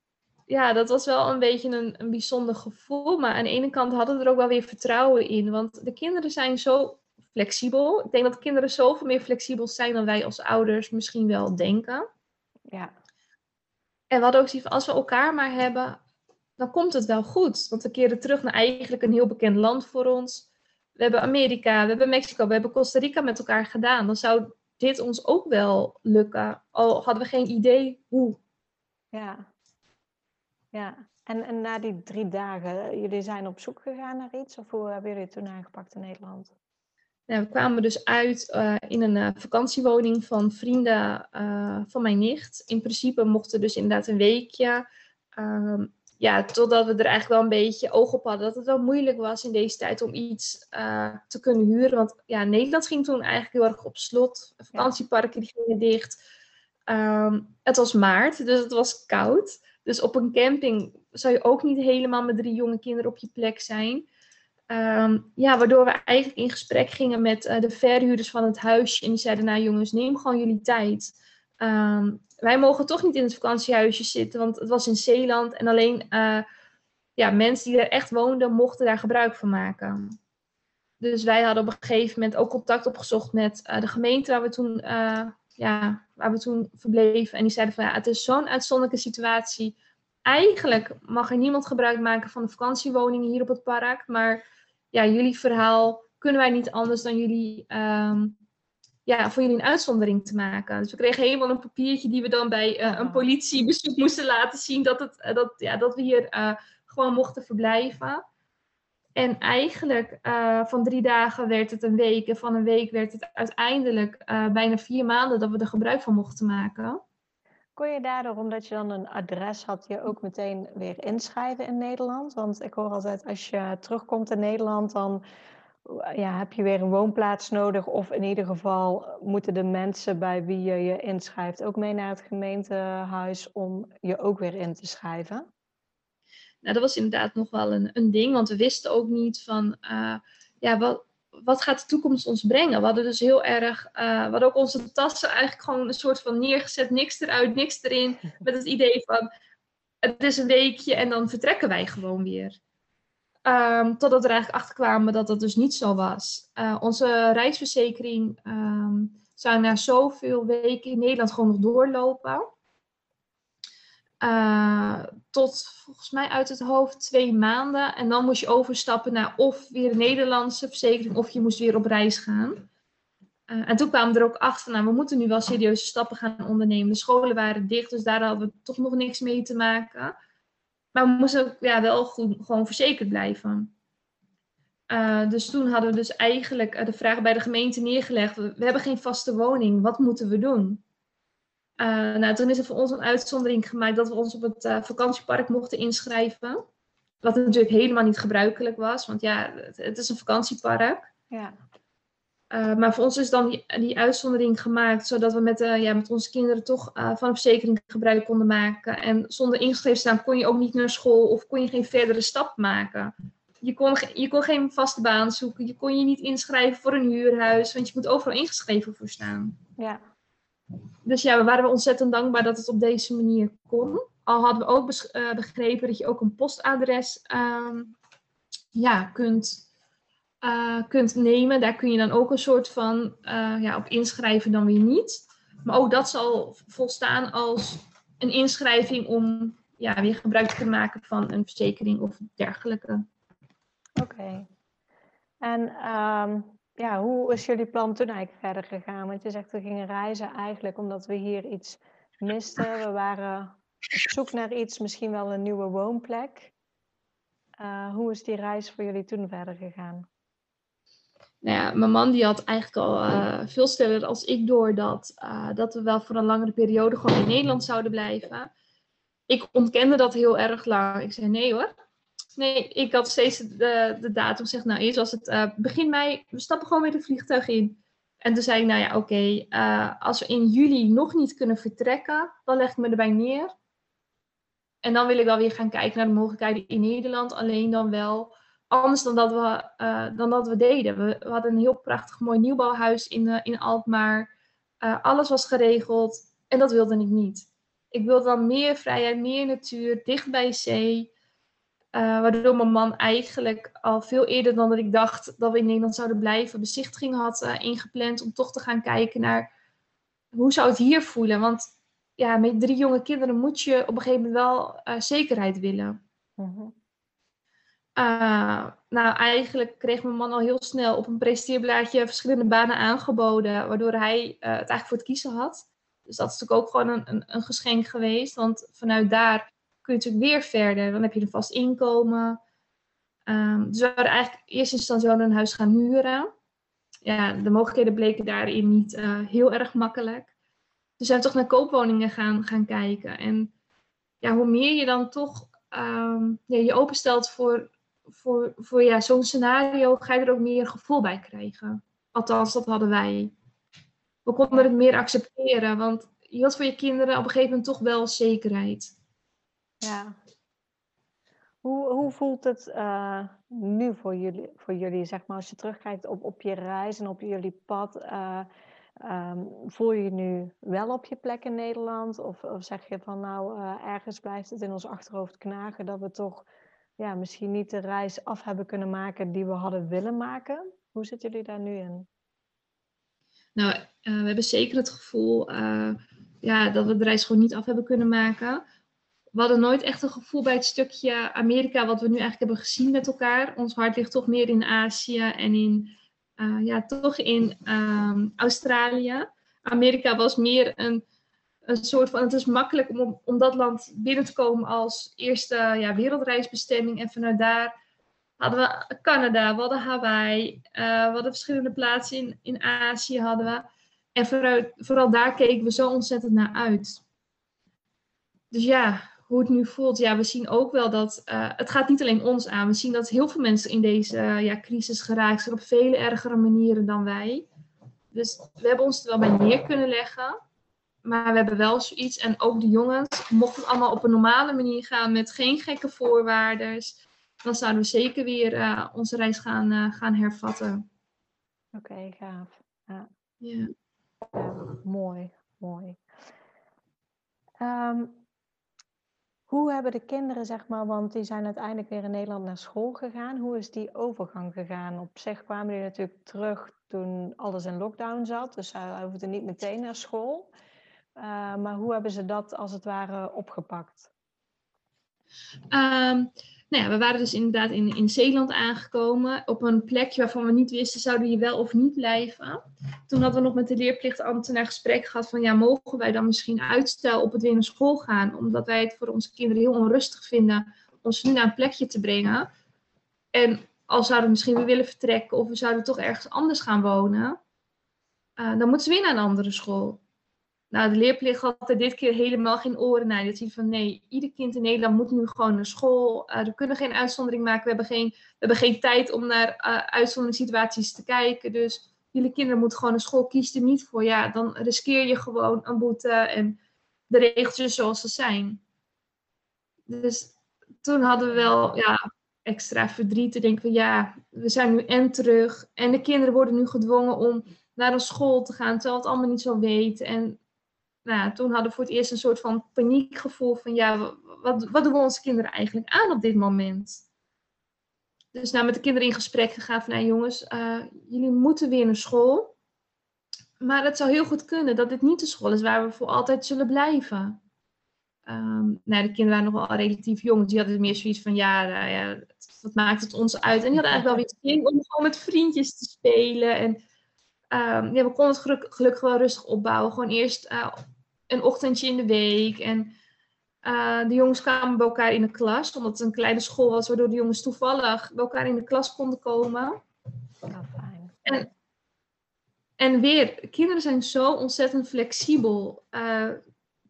Ja, dat was wel een beetje een, een bijzonder gevoel. Maar aan de ene kant hadden we er ook wel weer vertrouwen in. Want de kinderen zijn zo flexibel. Ik denk dat kinderen zoveel meer flexibel zijn dan wij als ouders misschien wel denken. Ja. En we hadden ook zoiets als we elkaar maar hebben, dan komt het wel goed. Want we keren terug naar eigenlijk een heel bekend land voor ons. We hebben Amerika, we hebben Mexico, we hebben Costa Rica met elkaar gedaan. Dan zou dit ons ook wel lukken, al hadden we geen idee hoe. Ja, ja. En, en na die drie dagen, jullie zijn op zoek gegaan naar iets? Of hoe hebben jullie het toen aangepakt in Nederland? Ja, we kwamen dus uit uh, in een uh, vakantiewoning van vrienden uh, van mijn nicht. In principe mochten dus inderdaad een weekje. Ehm, ja, totdat we er eigenlijk wel een beetje oog op hadden dat het wel moeilijk was in deze tijd om iets te kunnen huren. Want ja, Nederland ging toen eigenlijk heel erg op slot. Vakantieparken die gingen dicht. Um, het was maart, dus het was koud. Dus op een camping zou je ook niet helemaal met drie jonge kinderen op je plek zijn. Um, ja, waardoor we eigenlijk in gesprek gingen met uh, de verhuurders van het huisje. En die zeiden, nou jongens, neem gewoon jullie tijd. Um, wij mogen toch niet in het vakantiehuisje zitten, want het was in Zeeland. En alleen uh, ja, mensen die er echt woonden, mochten daar gebruik van maken. Dus wij hadden op een gegeven moment ook contact opgezocht met uh, de gemeente waar we toen, ja, waar we toen verbleven. En die zeiden van ja, het is zo'n uitzonderlijke situatie. Eigenlijk mag er niemand gebruik maken van de vakantiewoningen hier op het park. Maar ja, jullie verhaal kunnen wij niet anders dan jullie um, ja, voor jullie een uitzondering te maken. Dus we kregen helemaal een papiertje die we dan bij uh, een politiebezoek moesten laten zien dat, het, uh, dat, ja, dat we hier uh, gewoon mochten verblijven. En eigenlijk van drie dagen werd het een week en van een week werd het uiteindelijk bijna vier maanden dat we er gebruik van mochten maken. Kon je daardoor, omdat je dan een adres had, je ook meteen weer inschrijven in Nederland? Want ik hoor altijd, als je terugkomt in Nederland, dan ja, heb je weer een woonplaats nodig? Of in ieder geval moeten de mensen bij wie je je inschrijft ook mee naar het gemeentehuis om je ook weer in te schrijven? Nou, dat was inderdaad nog wel een, een ding, want we wisten ook niet van, uh, ja, wat, wat gaat de toekomst ons brengen? We hadden dus heel erg, uh, we hadden ook onze tassen eigenlijk gewoon een soort van neergezet, niks eruit, niks erin, met het idee van, het is een weekje en dan vertrekken wij gewoon weer. Um, totdat we er eigenlijk achter kwamen dat dat dus niet zo was. Uh, onze reisverzekering um, zou na zoveel weken in Nederland gewoon nog doorlopen. Uh, tot volgens mij uit het hoofd twee maanden. En dan moest je overstappen naar of weer een Nederlandse verzekering of je moest weer op reis gaan. Uh, en toen kwamen er ook achter, nou, we moeten nu wel serieuze stappen gaan ondernemen. De scholen waren dicht, dus daar hadden we toch nog niks mee te maken. Maar we moesten ja, wel goed, gewoon verzekerd blijven. Uh, dus toen hadden we dus eigenlijk de vraag bij de gemeente neergelegd. We, hebben geen vaste woning, wat moeten we doen? Uh, nou, toen is er voor ons een uitzondering gemaakt dat we ons op het vakantiepark mochten inschrijven. Wat natuurlijk helemaal niet gebruikelijk was, want ja, het, het is een vakantiepark. Ja. Uh, maar voor ons is dan die, die, uitzondering gemaakt, zodat we met, ja, met onze kinderen toch van een verzekering gebruik konden maken. En zonder ingeschreven staan kon je ook niet naar school of kon je geen verdere stap maken. Je kon, je kon geen vaste baan zoeken, je kon je niet inschrijven voor een huurhuis, want je moet overal ingeschreven voor staan. Ja. Dus ja, we waren ontzettend dankbaar dat het op deze manier kon. Al hadden we ook begrepen dat je ook een postadres ehm, ja, kunt uh, kunt nemen. Daar kun je dan ook een soort van uh, ja, op inschrijven, dan weer niet. Maar ook dat zal volstaan als een inschrijving om ja, weer gebruik te maken van een verzekering of dergelijke. Oké. En um, ja, hoe is jullie plan toen eigenlijk verder gegaan? Want je zegt we gingen reizen eigenlijk omdat we hier iets misten. We waren op zoek naar iets, misschien wel een nieuwe woonplek. Uh, hoe is die reis voor jullie toen verder gegaan? nou ja, mijn man die had eigenlijk al uh, veel sneller als ik door dat, uh, dat we wel voor een langere periode gewoon in Nederland zouden blijven. Ik ontkende dat heel erg lang. Ik zei nee hoor. Nee, ik had steeds de, de datum gezegd, nou eerst was het uh, begin mei, we stappen gewoon weer het vliegtuig in. En toen zei ik, nou ja, oké, okay, als we in juli nog niet kunnen vertrekken, dan leg ik me erbij neer. En dan wil ik wel weer gaan kijken naar de mogelijkheden in Nederland, alleen dan wel anders dan dat we, uh, dan dat we deden. We, hadden een heel prachtig mooi nieuwbouwhuis in, uh, in Alkmaar. Alles was geregeld en dat wilde ik niet. Ik wilde dan meer vrijheid, meer natuur, dicht bij zee. Waardoor mijn man eigenlijk al veel eerder dan dat ik dacht dat we in Nederland zouden blijven, bezichtiging had ingepland om toch te gaan kijken naar hoe zou het hier voelen. Want ja, met drie jonge kinderen moet je op een gegeven moment wel zekerheid willen. Mm -hmm. Uh, nou, eigenlijk kreeg mijn man al heel snel op een presenteerblaadje verschillende banen aangeboden, waardoor hij het eigenlijk voor het kiezen had. Dus dat is natuurlijk ook gewoon een, een, een, geschenk geweest, want vanuit daar kun je natuurlijk weer verder. Dan heb je een vast inkomen. Um, dus we waren eigenlijk in eerste instantie wel een huis gaan huren. Ja, de mogelijkheden bleken daarin niet uh, heel erg makkelijk. Dus we zijn toch naar koopwoningen gaan, gaan kijken. En ja, hoe meer je dan toch um, ja, je openstelt voor voor, voor ja, zo'n scenario ga je er ook meer gevoel bij krijgen. Althans, dat hadden wij. We konden het meer accepteren, want je wilt voor je kinderen op een gegeven moment toch wel zekerheid. Ja. Hoe, hoe voelt het uh, nu voor jullie, voor jullie, zeg maar, als je terugkijkt op, op je reis en op jullie pad? Uh, um, voel je je nu wel op je plek in Nederland? Of, of zeg je van nou, uh, ergens blijft het in ons achterhoofd knagen dat we toch ja, misschien niet de reis af hebben kunnen maken die we hadden willen maken. Hoe zitten jullie daar nu in? Nou, we hebben zeker het gevoel ja, dat we de reis gewoon niet af hebben kunnen maken. We hadden nooit echt een gevoel bij het stukje Amerika wat we nu eigenlijk hebben gezien met elkaar. Ons hart ligt toch meer in Azië en in, uh, ja, toch in um, Australië. Amerika was meer een een soort van, het is makkelijk om, om dat land binnen te komen als eerste ja, wereldreisbestemming. En vanuit daar hadden we Canada, we hadden Hawaii, uh, we hadden verschillende plaatsen in, in Azië hadden we. En vooral daar keken we zo ontzettend naar uit. Dus ja, hoe het nu voelt, ja, we zien ook wel dat uh, het gaat niet alleen ons aan. We zien dat heel veel mensen in deze uh, ja, crisis geraakt zijn op vele ergere manieren dan wij. Dus we hebben ons er wel bij neer kunnen leggen. Maar we hebben wel zoiets. En ook de jongens, mocht het allemaal op een normale manier gaan met geen gekke voorwaarden, dan zouden we zeker weer uh, onze reis gaan, gaan hervatten. Oké, okay, gaaf. Ja. Yeah. ja. mooi, mooi. Um, Hoe hebben de kinderen, zeg maar, want die zijn uiteindelijk weer in Nederland naar school gegaan. Hoe is die overgang gegaan? Op zich kwamen die natuurlijk terug toen alles in lockdown zat. Dus zij hoefden niet meteen naar school. Uh, maar hoe hebben ze dat als het ware opgepakt? Um, nou ja, we waren dus inderdaad in, in Zeeland aangekomen. Op een plekje waarvan we niet wisten, zouden we hier wel of niet blijven. Toen hadden we nog met de leerplichtambtenaar gesprek gehad van, ja, mogen wij dan misschien uitstel op het weer naar school gaan? Omdat wij het voor onze kinderen heel onrustig vinden om ze nu naar een plekje te brengen. En als zouden we misschien weer willen vertrekken of we zouden toch ergens anders gaan wonen, uh, dan moeten ze weer naar een andere school. Nou, de leerplicht had er dit keer helemaal geen oren naar. Dat hij van nee, ieder kind in Nederland moet nu gewoon naar school. We kunnen geen uitzondering maken. We hebben geen, we hebben geen tijd om naar uh, uitzonderingssituaties te kijken. Dus jullie kinderen moeten gewoon naar school. Kies er niet voor. Ja, dan riskeer je gewoon een boete en de regeltjes zoals ze zijn. Dus toen hadden we wel ja, extra verdriet te denken van ja, we zijn nu en terug. En de kinderen worden nu gedwongen om naar een school te gaan, terwijl het allemaal niet zo weten. En nou, toen hadden we voor het eerst een soort van paniekgevoel van ja, wat, wat doen we onze kinderen eigenlijk aan op dit moment? Dus nou met de kinderen in gesprek gegaan van nou jongens, uh, jullie moeten weer naar school. Maar het zou heel goed kunnen dat dit niet de school is waar we voor altijd zullen blijven. Um, nou, de kinderen waren nog wel relatief jong. Dus die hadden meer zoiets van, ja, nou ja, wat maakt het ons uit? En die hadden eigenlijk wel weer zin om gewoon met vriendjes te spelen. En um, ja, we konden het geluk, gelukkig wel rustig opbouwen. Gewoon eerst uh, een ochtendje in de week. En uh, de jongens kwamen bij elkaar in de klas, omdat het een kleine school was, waardoor de jongens toevallig bij elkaar in de klas konden komen. Ja, fijn. En, en weer, kinderen zijn zo ontzettend flexibel. Uh,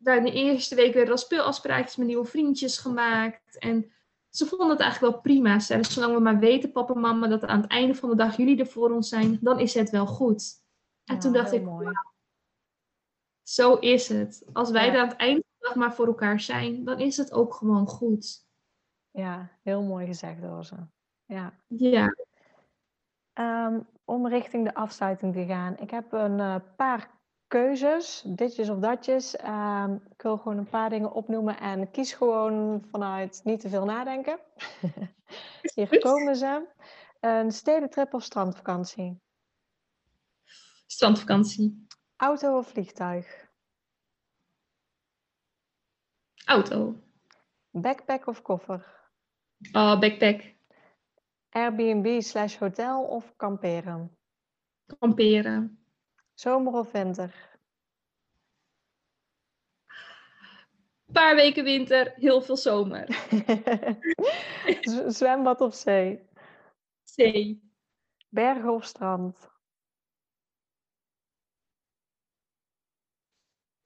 in de eerste week werden al speelafspraakjes met nieuwe vriendjes gemaakt. En ze vonden het eigenlijk wel prima. Ze zolang we maar weten, papa en mama, dat aan het einde van de dag jullie er voor ons zijn, dan is het wel goed. En ja, toen dacht ik, mooi. Zo is het. Als wij ja. er aan het einde van de dag maar voor elkaar zijn, dan is het ook gewoon goed. Ja, heel mooi gezegd, Roze. Ja. Ja. Um, om richting de afsluiting te gaan. Ik heb een uh, paar keuzes, ditjes of datjes. Um, ik wil gewoon een paar dingen opnoemen en kies gewoon vanuit niet te veel nadenken. Hier komen ze. Een stedentrip of strandvakantie? Strandvakantie. Auto of vliegtuig? Auto. Backpack of koffer? Oh, backpack. Airbnb slash hotel of kamperen? Kamperen. Zomer of winter? Een paar weken winter, heel veel zomer. Zwembad of zee? Zee. Bergen of strand?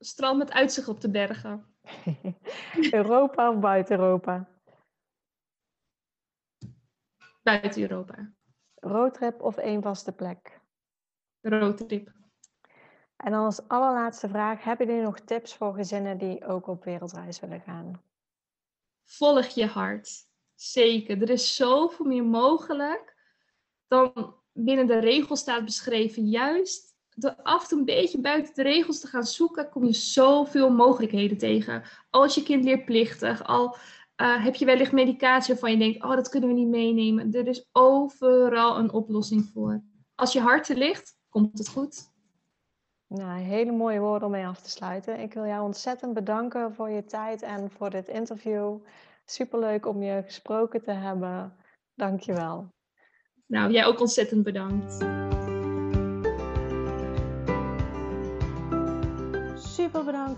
Strand met uitzicht op de bergen. Europa of buiten Europa? Buiten Europa. Roadtrip of één vaste plek? Roadtrip. En dan als allerlaatste vraag, hebben jullie nog tips voor gezinnen die ook op wereldreis willen gaan? Volg je hart. Zeker. Er is zoveel meer mogelijk dan binnen de regels staat beschreven. Juist door af en toe een beetje buiten de regels te gaan zoeken, kom je zoveel mogelijkheden tegen. Als je kind leerplichtig, al uh, heb je wellicht medicatie waarvan je denkt, oh dat kunnen we niet meenemen. Er is overal een oplossing voor. Als je hart er ligt, komt het goed. Nou, hele mooie woorden om mee af te sluiten. Ik wil jou ontzettend bedanken voor je tijd en voor dit interview. Superleuk om je gesproken te hebben. Dank je wel. Nou, jij ook ontzettend bedankt